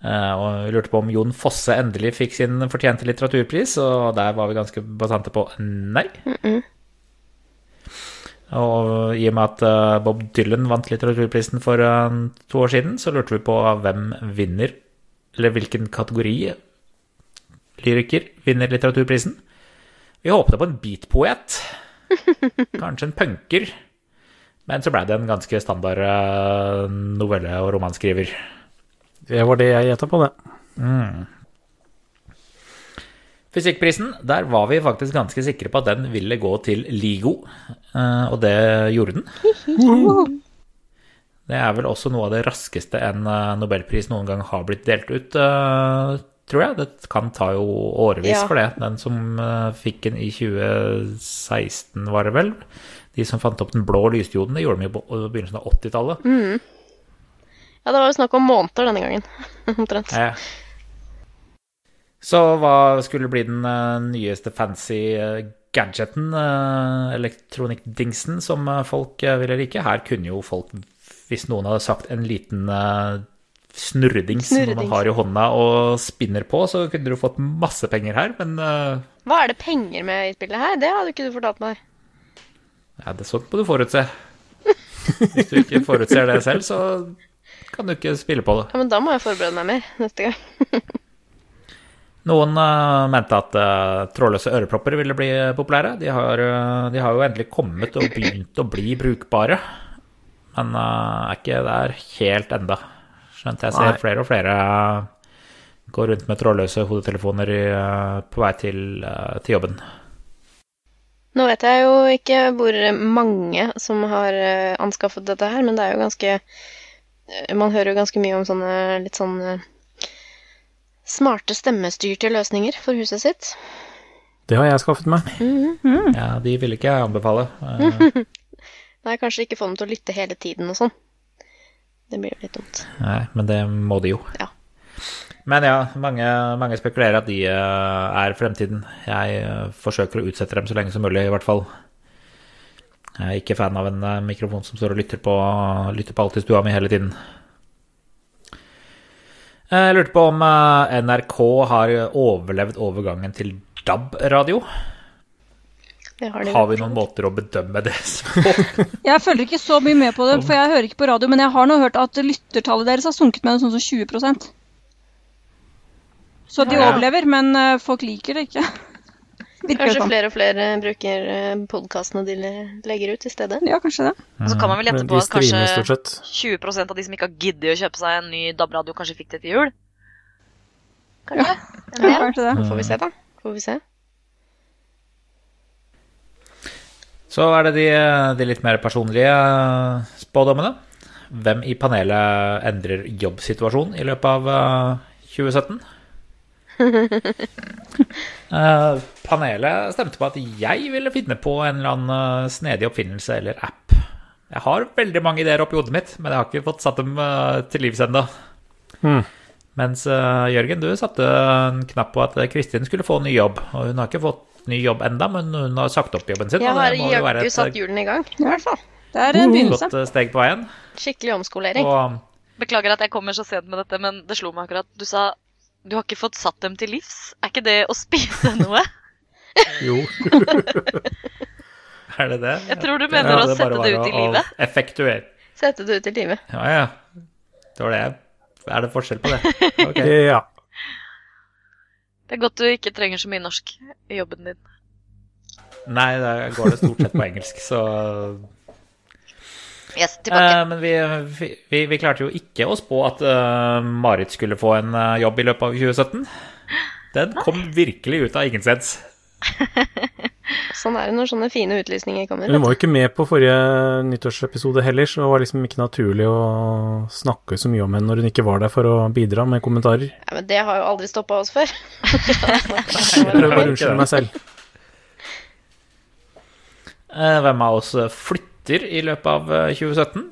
Eh, Og vi lurte på om Jon Fosse endelig fikk sin fortjente litteraturpris, og der var vi ganske basante på nei. Og i og med at eh, Bob Dylan vant litteraturprisen for to år siden, så lurte vi på hvem vinner, eller hvilken kategori lyriker vinner litteraturprisen. Vi håpte på en beatpoet, kanskje en punker, men så ble det en ganske standard eh, novelle- og romanskriver. Det var det jeg gjetta på, det. Fysikkprisen, der var vi faktisk ganske sikre på at den ville gå til LIGO, eh, og det gjorde den. Det er vel også noe av det raskeste en eh, nobelpris noen gang har blitt delt ut, eh, tror jeg. Det kan ta jo årevis Ja. for det. Den som eh, fikk den i 2016, var det vel. De som fant opp den blå lysdioden, det gjorde de jo på begynnelsen av 80-tallet. Ja, det var jo snakk om måneder denne gangen. Omtrent. Ja. Så hva skulle bli den eh, nyeste fancy eh, gadgeten, elektronikkdingsen, som eh, folk eh, ville like? Her kunne jo folk, hvis noen hadde sagt en liten eh, snurredings som man har i hånda og spinner på, så kunne du fått masse penger her, men uh, Hva er det penger med i spillet her? Det hadde ikke du fortalt meg. ja, det sånt må du forutse. Hvis du ikke forutser det selv, så kan du ikke spille på det. Ja, men da må jeg forberede meg mer neste gang. Noen uh, mente at uh, trådløse ørepropper ville bli populære. De har, uh, de har jo endelig kommet og begynt å bli brukbare. Men er ikke der helt enda. Skjønt jeg ser Nei. flere og flere går gå rundt med trådløse hodetelefoner i, eh, på vei til, eh, til jobben. Nå vet jeg jo ikke hvor mange som har eh, anskaffet dette her, men det er jo ganske eh, Man hører jo ganske mye om sånne litt sånn eh, smarte stemmestyrte løsninger for huset sitt. Det har jeg skaffet meg. Ja, de vil ikke jeg anbefale. Eh, Nei, kanskje ikke få dem til å lytte hele tiden og sånn. Det blir jo litt dumt. Nei, men det må de jo. Ja. Men ja, mange, mange spekulerer at de eh, er fremtiden. Jeg eh, forsøker å utsette dem så lenge som mulig, i hvert fall. Jeg er ikke fan av en eh, mikrofon som står og lytter på, lytter på alt i stua mi hele tiden. Jeg lurte på om NRK har overlevd overgangen til DAB-radio. Har Har vi noen måter å bedømme det på? Jeg følger ikke så mye med på det, for jeg hører ikke på radio, men jeg har nå hørt at lyttertallet deres har sunket med noe sånn som 20% Så de Ja. overlever, men eh, folk liker det ikke. Virker Kanskje flere og flere bruker podkastene de legger ut i stedet. Ja, kanskje det. Og så kan man vel gjette på at kanskje streamer stort sett. 20% av de som ikke har giddet å kjøpe seg en ny DAB-radio, kanskje fikk det til jul? Kanskje? Ja, kanskje det. Får vi se, da. Får vi se. Så er det de, de litt mer personlige spådommene. Hvem i panelet endrer jobbsituasjonen i løpet av eh, 2017? Eh, panelet stemte på at jeg ville finne på en eller annen eh, snedig oppfinnelse eller app. Jeg har veldig mange ideer oppi hodet mitt, men jeg har ikke fått satt dem eh, til livs ennå. Hmm. Mens eh, Jørgen, du satte en knapp på at Kristin skulle få en ny jobb. Og hun har ikke fått ny jobb enda, men hun har sagt opp jobben sin. Jeg har jaggu satt hjulene i gang, i hvert fall. Det er en begynnelse. godt eh, steg på veien. Skikkelig omskolering. Og Beklager at jeg kommer så sent med dette, men det slo meg akkurat. Du sa du har ikke fått satt dem til livs. Er ikke det å spise noe? Jo. er det det? Jeg tror du Jeg mener å sette bare det ut i livet. Effektuere. Sette det ut i livet. Ja, ja. Det var det. Er det forskjell på det? Okay. Ja. Det er godt du ikke trenger så mye norsk i jobben din. Nei, da går det stort sett på engelsk, så Yes, tilbake. Eh, Men vi, vi, vi klarte jo ikke å spå at eh, Marit skulle få en eh, jobb i løpet av 2017. Den kom virkelig ut av ingensteds. Sånn er det når sånne fine utlysninger kommer. Hun var jo ikke med på forrige nyttårsepisode heller, så det var liksom ikke naturlig å snakke så mye om henne når hun ikke var der for å bidra med kommentarer. Ja, men det har jo aldri stoppa oss før. Jeg prøver bare å unnskylde meg selv. Eh, Hvem av oss flytter i løpet av eh, 2017?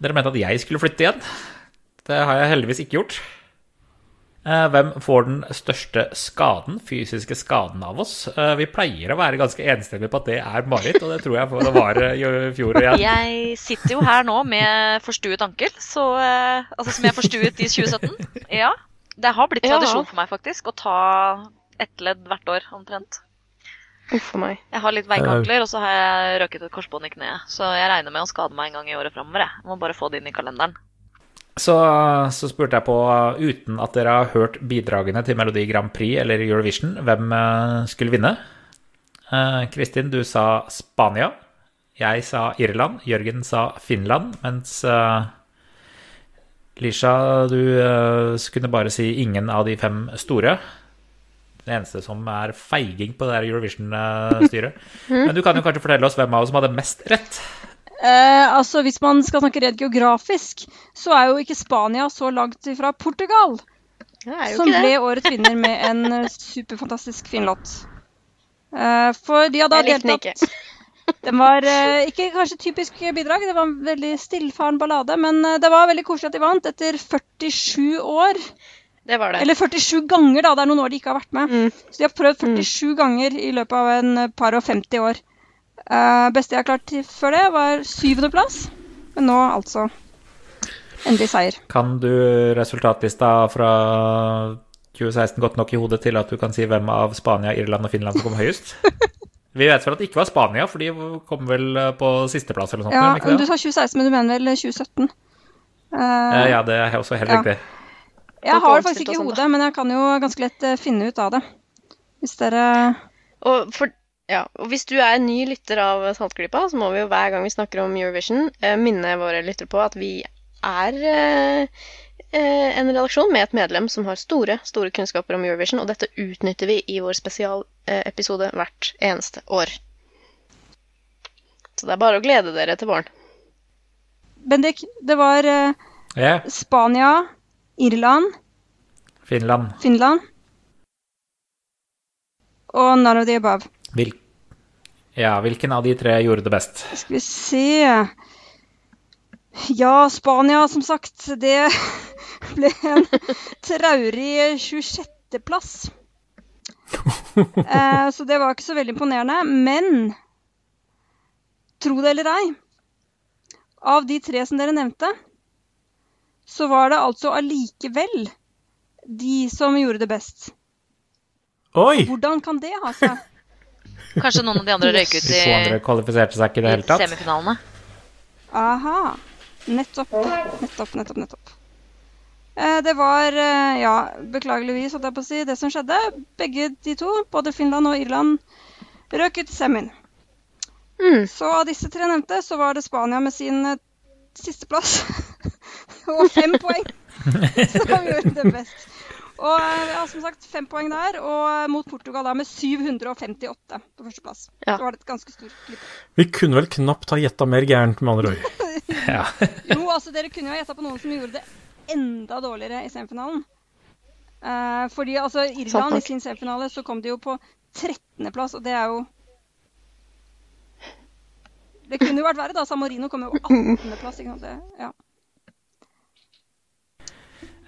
Dere mente at jeg skulle flytte igjen. Det har jeg heldigvis ikke gjort. Eh, Hvem får den største skaden, fysiske skaden av oss? Eh, Vi pleier å være ganske enstemmige på at det er Marit, og det tror jeg for det var eh, i fjor og igjen. Jeg sitter jo her nå med forstuet ankel, så, altså som jeg forstuet i 2017. Ja, det har blitt tradisjon for meg faktisk å ta ett ledd hvert år omtrent. Uff a meg. Jeg har litt veike ankler, og så har jeg røket et korsbånd i kneet. Så jeg regner med å skade meg en gang i året framover. Jeg må bare få det inn i kalenderen. Så, så spurte jeg på, uten at dere har hørt bidragene til Melodi Grand Prix eller Eurovision, hvem eh, skulle vinne? Eh, Kristin, du sa Spania. Jeg sa Irland. Jørgen sa Finland. Mens eh, Lisha, du kunne bare si ingen av de fem store. Det eneste som er feiging på det Eurovision-styret. Men du kan jo kanskje fortelle oss hvem av oss som hadde mest rett? Eh, altså, Hvis man skal snakke rent geografisk, så er jo ikke Spania så langt ifra Portugal. Som ble årets vinner med en superfantastisk fin låt. Eh, for de hadde Jeg opp den Den var eh, ikke kanskje typisk bidrag, det var en veldig stillfaren ballade, men eh, det var veldig koselig at de vant etter 47 år Det var det. Eller 47 ganger, da. Det er noen år de ikke har vært med. Mm. Så de har prøvd 47 ganger i løpet av en par og 50 år. Eh, beste jeg har klart til før det, var syvendeplass. Men nå altså endelig seier. Kan du resultatlista fra 2016 godt nok i hodet til at du kan si hvem av Spania, Irland og Finland som kom høyest? Vi vet vel at det ikke var Spania, for de kom vel eh, på sisteplass eller noe sånt? Ja, ikke det? Du sa 2016, men du mener vel 2017? Eh, Eh, Ja, det er også helt Ja. riktig. jeg har det faktisk ikke i hodet, men jeg kan jo ganske lett finne ut av det. Hvis dere Og, for, ja, og hvis du er ny lytter av Saltklypa, så må vi jo hver gang vi snakker om Eurovision, eh, minne våre lyttere på at vi er eh, eh, en redaksjon med et medlem som har store, store kunnskaper om Eurovision, og dette utnytter vi i vår spesialepisode hvert eneste år. Så det er bare å glede dere til våren. Bendik, det var eh, Ja, Spania, Irland, Finland. Finland og none of the above. Hvil ja, hvilken av de tre gjorde det best? Skal vi se Ja, Spania, som sagt. Det ble en traurig 26.-plass. Eh, så det var ikke så veldig imponerende. Men tro det eller ei, av de tre som dere nevnte, så var det altså allikevel de som gjorde det best. Oi! Hvordan kan det ha seg? Kanskje noen av de andre røyk ut De i, to andre kvalifiserte seg ikke i det hele tatt. semifinalene. Aha. Nettopp. Nettopp, nettopp, nettopp. Eh, Det var, eh, ja, beklageligvis, holdt jeg på å si, det som skjedde. Begge de to, både Finland og Irland, røk ut i semien. Mm. Så av disse tre nevnte, så var det Spania med sin eh, sisteplass. og fem poeng som gjorde det best. Og ja, som sagt, fem poeng der, og mot Portugal da med 758 på førsteplass. Ja. Det var et ganske stort klipp. Vi kunne vel knapt ha gjetta mer gærent, med andre ord. Ja. Jo, altså dere kunne jo ha gjetta på noen som gjorde det enda dårligere i semifinalen. Eh, fordi altså Irland i sin semifinale så kom de jo på 13.-plass, og det er jo Det kunne jo vært verre, da. San Marino kom jo på 18.-plass. ikke sant? Det, ja.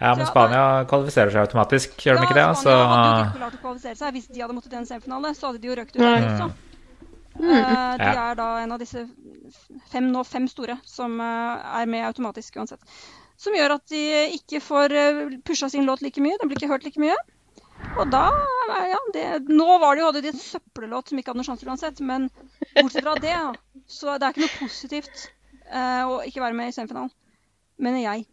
Ja, men Spania kvalifiserer seg automatisk, gjør de ikke det? Ja, Spania hadde jo ikke klart å kvalifisere seg. Hvis de hadde måttet i en semifinale, så hadde de jo røkt ut mm. Eh, de Ja. er da en av disse fem, nå fem store som uh, er med automatisk uansett. Som gjør at de ikke får uh, pusha sin låt like mye. Den blir ikke hørt like mye. Og da eh, Ja, det, nå var det jo, hadde de en søppellåt som ikke hadde noen sjanse uansett, men bortsett fra det, så det er ikke noe positivt uh, å ikke være med i semifinalen. Mener jeg.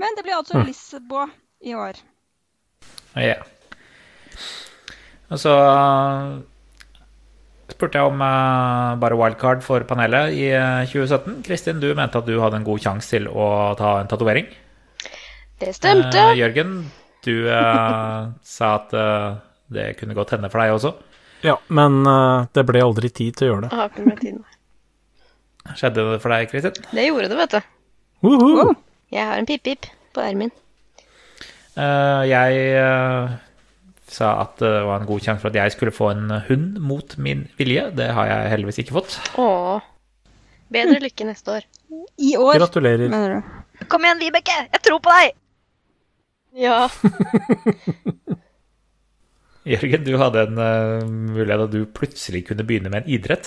Men det blir altså Mm. Lisboa i år. Ja. Og så uh, spurte jeg om uh, bare wildcard for panelet i uh, 2017. Kristin, du mente at du hadde en god sjanse til å ta en tatovering. Det stemte. Eh, Jørgen, du uh, sa at uh, det kunne godt hende for deg også. Ja, men eh, det ble aldri tid til å gjøre det. Jeg har ikke mer tid. Skjedde det for deg, Kristin? Det gjorde det, vet du. Woohoo! Jeg har en pip-pip på armen. Eh, jeg uh, sa at det var en god sjanse for at jeg skulle få en hund mot min vilje. Det har jeg heldigvis ikke fått. Åh. Bedre lykke neste år. I år, Gratulerer. mener du? Kom igjen, Vibeke! Jeg tror på deg! Ja. Jørgen, du hadde en uh, mulighet at du plutselig kunne begynne med en idrett.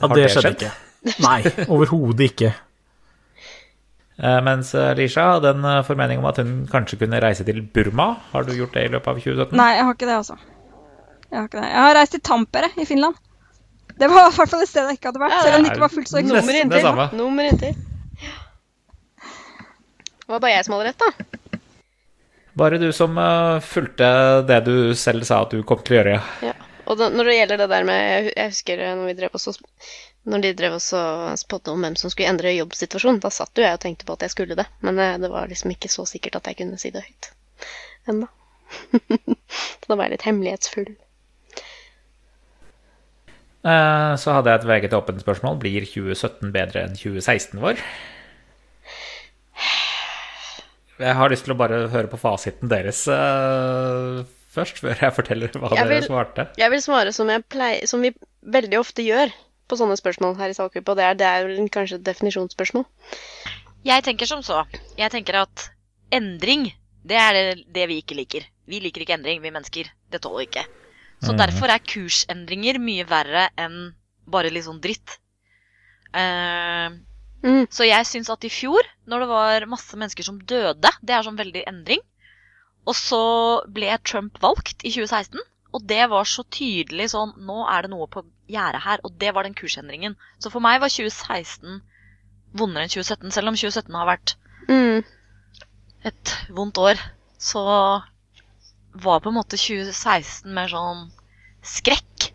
Ja, Har det det skjedde skjedd? ikke. Nei, overhodet ikke. Eh, Mens eh, Lisha hadde en eh, formening om at hun kanskje kunne reise til Burma. Har du gjort det i løpet av 2017? Nei, jeg har ikke det, altså. Jeg har, ikke det. jeg har reist til Tampere i Finland. Det var i hvert fall et sted jeg ikke hadde vært, Ja, selv om det ikke var fullt så Nesten Nummer inntil. det. Nummer inntil. Det var bare jeg som hadde rett, da. Bare du som fulgte det du selv sa at du kom til å gjøre. Ja. Og da, når det gjelder det der med Jeg, husker når vi drev også Når de drev også spådde om hvem som skulle endre jobbsituasjonen, da satt jo jeg og tenkte på at jeg skulle det. Men eh, det var liksom ikke så sikkert at jeg kunne si det høyt ennå. så da var jeg litt hemmelighetsfull. Eh, Så hadde jeg et veget åpent spørsmål. Blir 2017 bedre enn 2016 vår? Jeg har lyst til å bare høre på fasiten deres eh, først, før jeg forteller hva Jeg dere vil- svarte. Jeg vil svare som, jeg pleier, som vi veldig ofte gjør på sånne spørsmål her i Saltgruppa. Det er, det er vel kanskje et definisjonsspørsmål. Jeg tenker som så. Jeg tenker at endring, det er det, det vi ikke liker. Vi liker ikke endring, vi mennesker. Det tåler vi ikke. Så mm. derfor er kursendringer mye verre enn bare litt sånn dritt. Uh, Mm. så jeg syns at i fjor, når det var masse mennesker som døde, det er sånn veldig endring. Og så ble Trump valgt i 2016, og det var så tydelig sånn Nå er det noe på gjerdet her, og det var den kursendringen. Så for meg var 2016 vondere enn 2017, selv om 2017 har vært Mm. et vondt år. Så var på en måte 2016 mer sånn skrekk.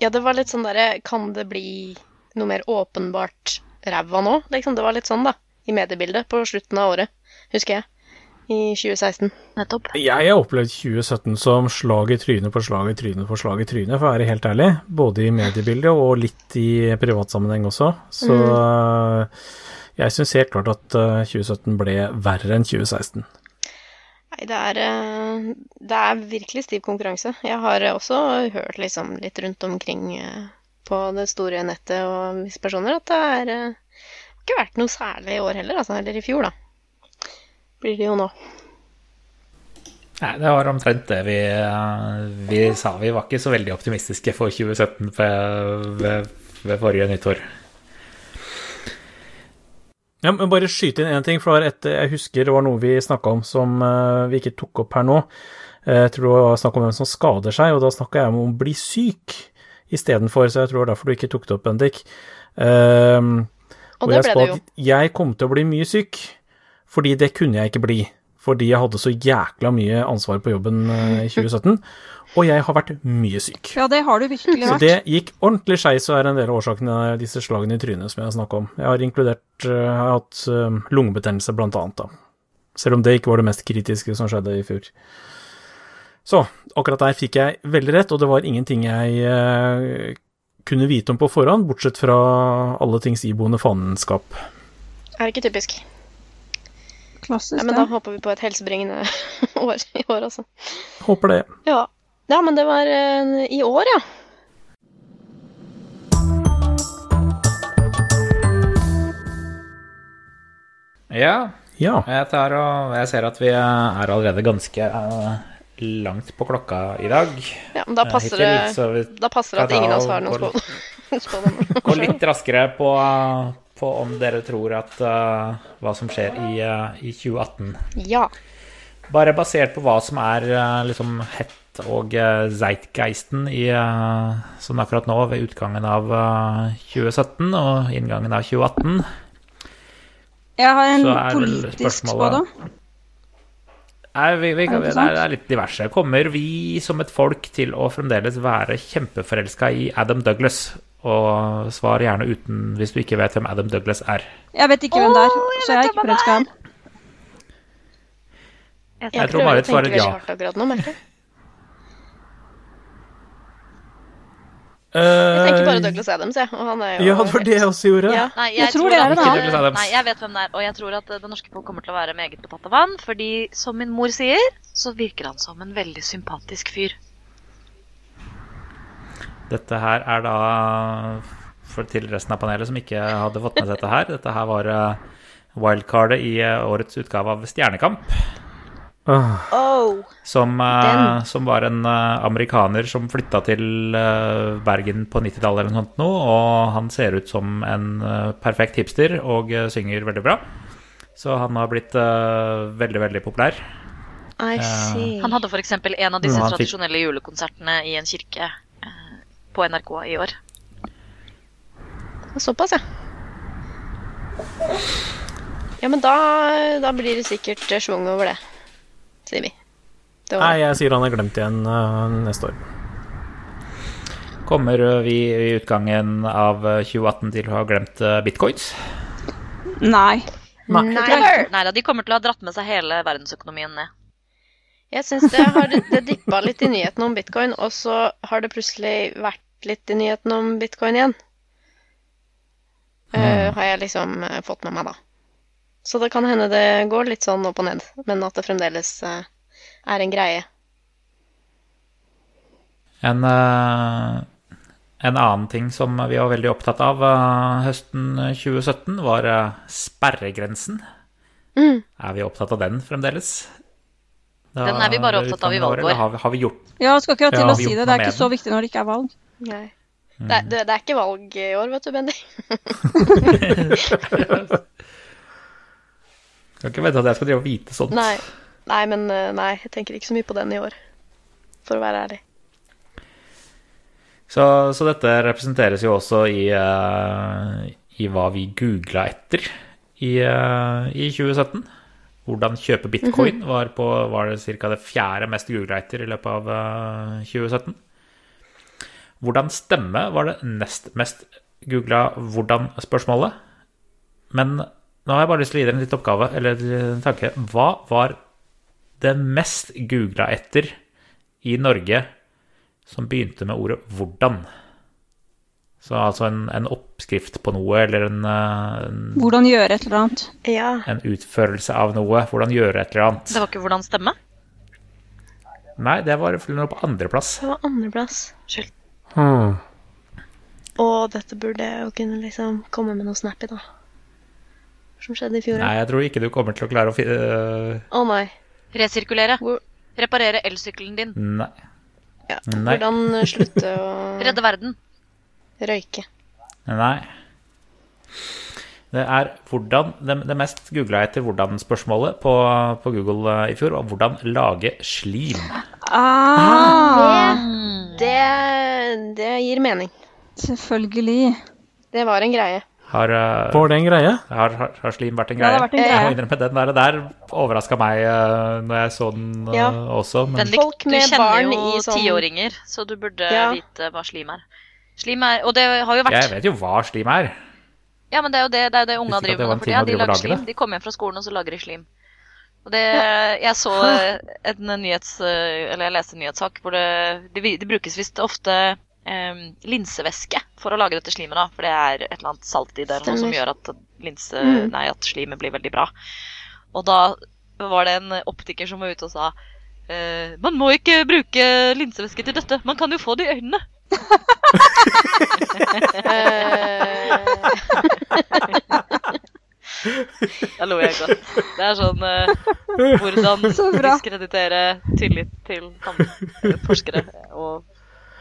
Ja, det var litt sånn derre Kan det bli noe mer åpenbart ræva nå? Liksom, det var litt sånn, da. I mediebildet på slutten av året, husker jeg. I 2016. Nettopp. Jeg har opplevd 2017 som slag i trynet på slag i trynet på slag i trynet, for å være helt ærlig. Både i mediebildet og litt i privatsammenheng også. Så mm. jeg syns helt klart at øh, 2017 ble verre enn 2016. Nei, det er, eh, det er virkelig stiv konkurranse. Jeg har også hørt liksom litt rundt omkring eh, på det store nettet og visse personer at det er eh, ikke vært noe særlig i år heller, altså. Eller i fjor, da. Blir det jo nå. Nei, det var omtrent det vi, eh, vi sa. Vi var ikke så veldig optimistiske for 2017 ved, ved, ved forrige nyttår. Ja, men bare skyte inn én ting, for det var et jeg husker det var noe vi snakka om som øh, vi ikke tok opp her nå. Eh, Jeg tror det var snakk om hvem som skader seg, og da snakka jeg om å bli syk istedenfor, så jeg tror det var derfor du ikke tok det opp, Bendik. Um, Og det ble det jo. Jeg kom til å bli mye syk, fordi det kunne jeg ikke bli. Fordi jeg hadde så jækla mye ansvar på jobben eh, i 2017, og jeg har vært mye syk. Ja, det har du virkelig vært. Så det gikk ordentlig skeis, og er en del av årsakene disse slagene i trynet som jeg har snakka om. Jeg har inkludert eh, Jeg har hatt eh, lungebetennelse, blant annet, da. Selv om det ikke var det mest kritiske som skjedde i fjor. Så akkurat der fikk jeg veldig rett, og det var ingenting jeg eh, kunne vite om på forhånd, bortsett fra alle tings iboende faenskap. Er det ikke typisk? Klassisk, Nei, men da håper vi på et helsebringende år i år, altså. Håper det. Ja. ja, men det var eh, i år, ja. Ja, Ja. jeg, tar og, jeg ser at vi er allerede ganske eh, langt på klokka i dag. ja men da eh, passer hittil, det Da passer det at ingen av oss har noen gå- spådommer. går litt raskere på, på om dere tror at uh, hva som skjer i, uh, i 2018. Ja. Bare basert på hva som er uh, liksom hett og zeitgeisten i sånn akkurat nå ved utgangen av eh, 2017 og inngangen av 2018. Jeg har en politisk spådom. Nei, vi, vi, det det, det er litt diverse. Kommer vi som et folk til å fremdeles være kjempeforelska i Adam Douglas? Og svar gjerne uten hvis du ikke vet hvem Adam Douglas er. Jeg vet ikke hvem det er, oh, jeg så jeg er ikke forelska i han. Jeg, Jeg tror Marit svarer ja. nå, jeg. Eh, tenker bare Douglas Adams, jeg. Og han er jo Ja, det var det jeg også gjorde. Ja. Nei, Jeg tror det er det, Adams. Nei, jeg vet hvem det er, og jeg tror at det norske folk kommer til å være meget betatt av han, fordi som min mor sier, så virker han som en veldig sympatisk fyr. Dette her er da for til resten av panelet som ikke hadde fått med seg dette her. Dette her var eh, wildcardet i eh, årets utgave av Stjernekamp. Ah, Oh. Som, eh, som var en amerikaner som flytta til Bergen på 90-tallet eller noe sånt nå, og han ser ut som en perfekt hipster og synger veldig bra. Så han har blitt veldig, veldig populær. I see. Han hadde f.eks. en av disse Mm, fikk- tradisjonelle julekonsertene i en kirke på NRK i år. Såpass, ja. Ja, men da, da blir det sikkert eh, schwung over det, sier vi. Det nei, jeg sier han er glemt igjen eh, neste år. Kommer eh, vi i utgangen av eh, 2018 til å ha glemt eh, bitcoins? Nei. Nei. Nei da, de kommer til å ha dratt med seg hele verdensøkonomien ned. Jeg syns det har det dippa litt i nyhetene om bitcoin, og så har det plutselig vært litt i nyhetene om bitcoin igjen. Uh, har jeg liksom uh, fått med meg, da. Så det kan hende det går litt sånn opp og ned, men at det fremdeles uh, er en greie. En, en annen ting som vi var veldig opptatt av høsten 2017, var sperregrensen. Mm. Er vi opptatt av den fremdeles? Da- Den er vi bare opptatt av i valgår. Har, har vi gjort Ja, skal akkurat til Ja, å si det. Det er ikke så viktig når det ikke er valg. Nei. Mm. Det, er- det, det er ikke valg i år, vet du, Bendy. Kan ikke vente at jeg skal drive og vite sånt. Nei. nei, men eh, nei, jeg tenker ikke så mye på den i år. For å være ærlig. Så, så dette representeres jo også i, uh, i hva vi googla etter i, uh, i 2017. Hvordan kjøpe bitcoin var, på, var det ca. det fjerde mest googla etter i løpet av eh, 2017. Hvordan stemme var det nest mest googla hvordan-spørsmålet. Men nå har jeg bare lyst til å gi dere en liten oppgave, eller en tanke. Hva var det mest googla etter i Norge som begynte med ordet 'hvordan'? Så altså en, en oppskrift på noe, eller en, eh, en, Hvordan gjøre et eller annet. Ja. en utførelse av noe. Hvordan gjøre et eller annet. Det var ikke hvordan stemme? Nei, det var noe på andreplass. Det var andreplass. Hmm. Og dette burde jeg jo kunne liksom komme med noe snappy, da. Som skjedde i fjor. Nei, jeg tror ikke du kommer til å klare å finne Å oh, nei. Resirkulere. Hvor, Reparere elsykkelen din. nei. ja. Nei. Hvordan slutte å Redde verden. Røyke. Nei. Det er hvordan Det, det mest googla etter hvordan-spørsmålet på, på Google eh, i fjor var 'hvordan lage slim'. Ah, Det, det gir mening. selvfølgelig. Det var en greie. Har, øh, Var det en greie? har, har, har slim vært en Ja, det har vært en Eh, Jeg greie. den der, der overraska meg øh, når jeg så den Ja. også. Men Bendik, Folk du med kjenner barn jo i sånn- tiåringer, så du burde Ja. vite hva slim er. Slim er Og det har jo vært jeg vet jo hva slim er. Ja, men det er jo det, det, er det unga driver med for ting De lager slim. De kommer hjem fra skolen, og så lager de slim. Og det Jeg så en nyhets... Eller jeg leste en nyhetssak hvor det Det, det brukes visst ofte um, linsevæske for å lage dette slimet, da. For det er et eller annet salt i det eller noe som gjør at linse... Mm. Nei, at slimet blir veldig bra. Og da var det en optiker som var ute og sa eh, Man må ikke bruke linsevæske til dette. Man kan jo få det i øynene. Eh, Da lo jeg godt. Det er sånn uh, hvordan Så diskreditere tillit til forskere og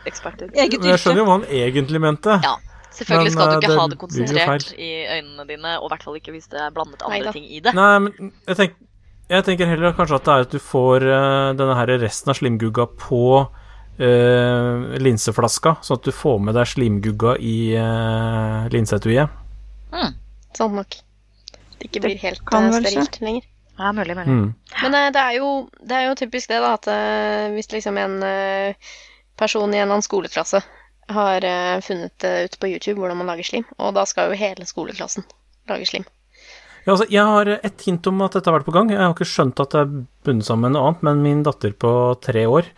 eksperter. Jeg skjønner jo hva han egentlig mente. Ja. Selvfølgelig Men, skal du eh, ikke det ha det konsentrert i øynene dine, og i hvert fall ikke hvis det er blandet andre Neida. ting i det. Nei, men jeg, tenk, jeg tenker heller kanskje at det er at du får uh, denne her resten av slimgugga på linseflaska, sånn at du får med deg slimgugga i uh, linseetuiet. sant nok. Det ikke blir helt kan eh, sterilt lenger. Ja, mulig, mulig. Mm. Men uh, det, er jo, det er jo typisk det, da, at uh, hvis liksom en uh, person i en eller annen skoleklasse har eh, funnet uh, ut på YouTube hvordan man lager slim, og da skal jo hele skoleklassen lage slim. Ja, altså, jeg har et hint om at dette har vært på gang. Jeg har ikke skjønt at det er bundet sammen med noe annet, men min datter på tre år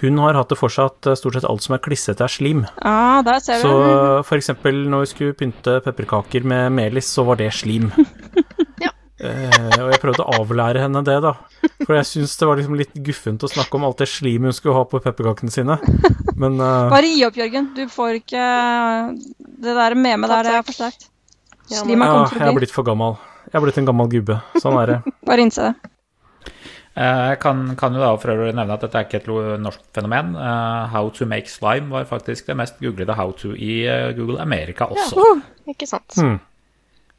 hun har hatt det for seg at eh, stort sett alt som er klissete, er slim. Ah, der ser Så du. eh, for eksempel når vi skulle pynte pepperkaker med melis, så var det slim. Ja. Eh, og jeg prøvde å avlære henne det, da. For jeg syns det var liksom litt guffent å snakke om alt det slimet hun skulle ha på pepperkakene sine. Men eh, Bare gi opp, Jørgen. Du får ikke Det der memet der, det er for sterkt. Ja, Slim er ja, kommet for jeg er blitt for gammel. Jeg er blitt en gammel gubbe. Sånn er det. Bare innse det. Eh, Jeg kan, kan jo da for øvrig nevne at dette er ikke et norsk fenomen. Uh, how to make slime var faktisk det mest googlede how to i eh, Google America også. Ja, Ikke sant? Mm.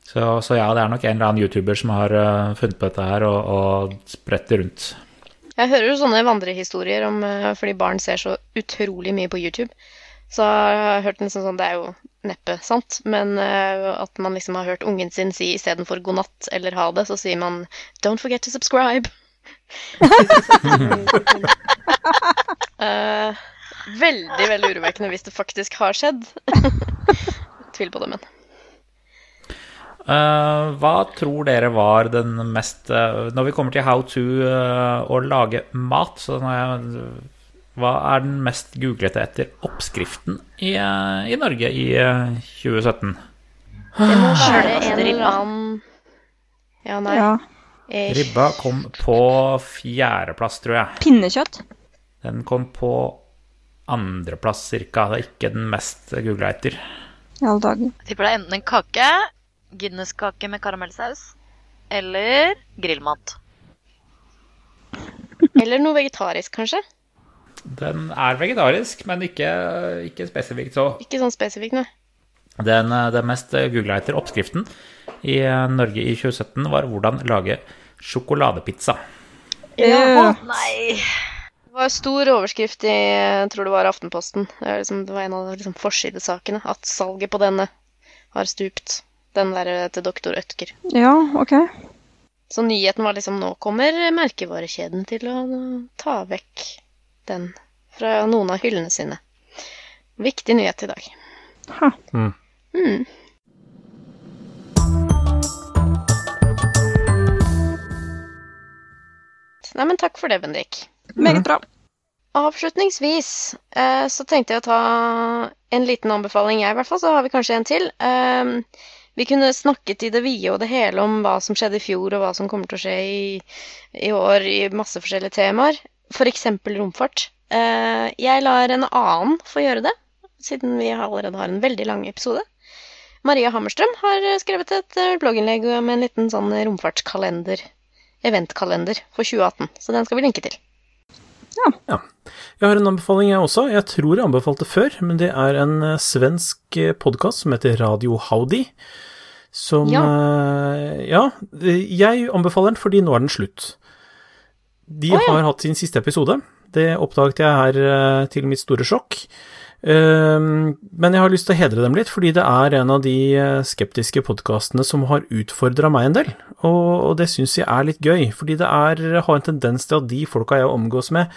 Så, så ja, det er nok en eller annen YouTuber som har uh, funnet på dette her og, og spredt det rundt. Jeg hører jo sånne vandrehistorier om fordi barn ser så utrolig mye på YouTube. Så jeg har hørt nesten sånn, det er jo neppe sant, men at man liksom har hørt ungen sin si istedenfor god natt eller ha det, så sier man don't forget to subscribe. Eh, veldig, veldig urovekkende hvis det faktisk har skjedd. Tviler på det, men. Uh, hva tror dere var den mest uh, Når vi kommer til how to å lage mat, så jeg, hva er den mest googlete etter oppskriften i, i Norge i eh, 2017? Det må være en eller annen Ja, nei. Ja. Eh, Ribba kom på fjerdeplass, tror jeg. Pinnekjøtt. Den kom på andreplass cirka. Det er ikke den mest googla etter. I alle dager. Jeg tipper det er enten en kake, Guinness-kake med karamellsaus, Eller grillmat. Eller noe vegetarisk, kanskje. Den er vegetarisk, men ikke, ikke spesifikt så. Ikke sånn spesifikt, nei. Den, eh, den mest googla etter oppskriften i eh, Norge i 2017 var hvordan lage sjokoladepizza. Ja. Nei. Det var stor overskrift i jeg tror det var Aftenposten. Det, var, liksom, det var en av liksom, forsidesakene. At salget på denne har stupt. Den der eh, til doktor Ødker. ja, OK. Så nyheten var liksom nå kommer merkevarekjeden til å ta vekk den fra noen av hyllene sine. Viktig nyhet i dag. Ha. Mm. Mm. Nei, men takk for det, Bendik. Meget bra. Avslutningsvis eh, så tenkte jeg å ta en liten anbefaling, jeg i hvert fall. Så har vi kanskje en til. Eh, vi kunne snakket i det vide og det hele om hva som skjedde i fjor, og hva som kommer til å skje i, i år i masse forskjellige temaer. F.eks. romfart. Eh, jeg lar en annen få gjøre det, siden vi allerede har en veldig lang episode. Maria Hammerstrøm har skrevet et eh, blogginnlegg med en liten sånn romfartskalender, eventkalender, for 2018. Så den skal vi linke til. Jeg har en anbefaling, jeg også. Jeg tror jeg anbefalte før, men det er en eh, svensk podkast som heter Radio Howdy. Som Ja. eh, Ja, jeg anbefaler den fordi nå er den slutt. De oh, ja. har hatt sin siste episode. Det oppdaget jeg her eh, til mitt store sjokk. Um, men jeg har lyst til å hedre dem litt, fordi det er en av de eh, skeptiske podkastene som har utfordra meg en del. Og det syns jeg er litt gøy, fordi det er, har en tendens til at de folka jeg omgås med,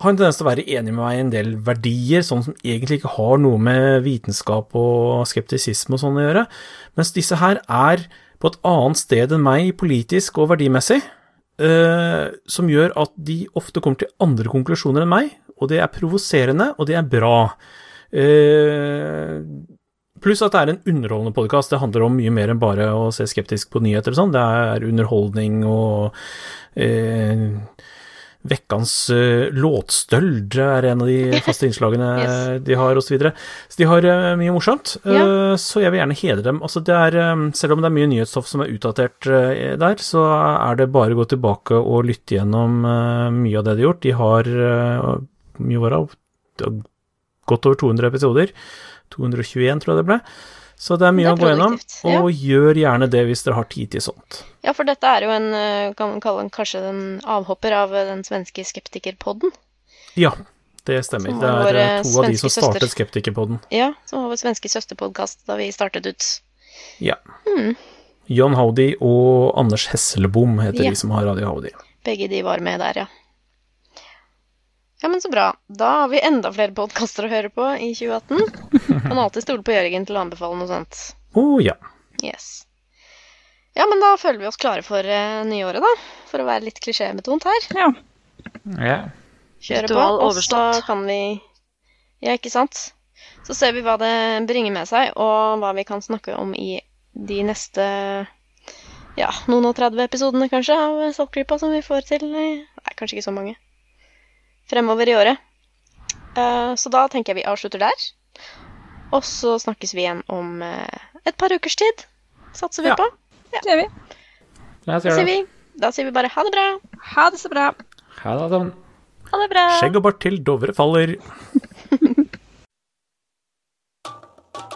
har en tendens til å være enig med meg i en del verdier, sånn som egentlig ikke har noe med vitenskap og skeptisisme og sånn å gjøre, mens disse her er på et annet sted enn meg politisk og verdimessig, Uh, som gjør at de ofte kommer til andre konklusjoner enn meg, og det er provoserende, og det er bra. Eh, Pluss at det er en underholdende podkast. Det handler om mye mer enn bare å se skeptisk på nyheter og sånn. Det er underholdning og eh, Vekkans uh, låtstøld er en av de faste innslagene Yes. de har, osv. Så, videre. så de har uh, mye morsomt. Ja. Eh, så jeg vil gjerne hedre dem. Altså, det er, um, selv om det er mye nyhetsstoff som er utdatert uh, der, så er det bare å gå tilbake og lytte gjennom eh, mye av det de har gjort. De har eh, mye var av godt over 200 episoder. 221, tror jeg det ble. Så det er mye Det er å gå gjennom, og ja. gjør gjerne det hvis dere har tid til sånt. Ja, for dette er jo en, eh, kan man kalle den kanskje den avhopper av eh, den svenske skeptikerpodden. Ja, det stemmer. Det er eh, to av de som startet søster. Skeptikerpodden. Ja, som var vår svenske søsterpodkast da vi startet ut. Ja. Mm. John Howdy og Anders Hesselbom heter Ja. de som har Radio Howdy. Begge de var med der, ja. Ja, men så bra. Da har vi enda flere podkaster å høre på i 2018. Kan alltid stole på Jørgen til å anbefale noe sånt. Å ja. Yes. Ja, men da føler vi oss klare for uh, nyåret, da. For å være litt klisjémetont her. Ja. Ja. Kjøre på. Og så kan vi Ja, ikke sant? Så ser vi hva det bringer med seg, og hva vi kan snakke om i de neste ja, noen og 30 episodene, kanskje, av Saltklypa som vi får til. eh, Nei, kanskje ikke så mange. Fremover i året. Eh, så da tenker jeg vi avslutter der. Og så snakkes vi igjen om eh, et par ukers tid. Satser vi Ja. på. Det gjør vi. Da sier vi, da sier vi bare ha det bra. Ha det så bra. Ha det sånn. Ha det bra. Skjegg og bart til Dovre faller.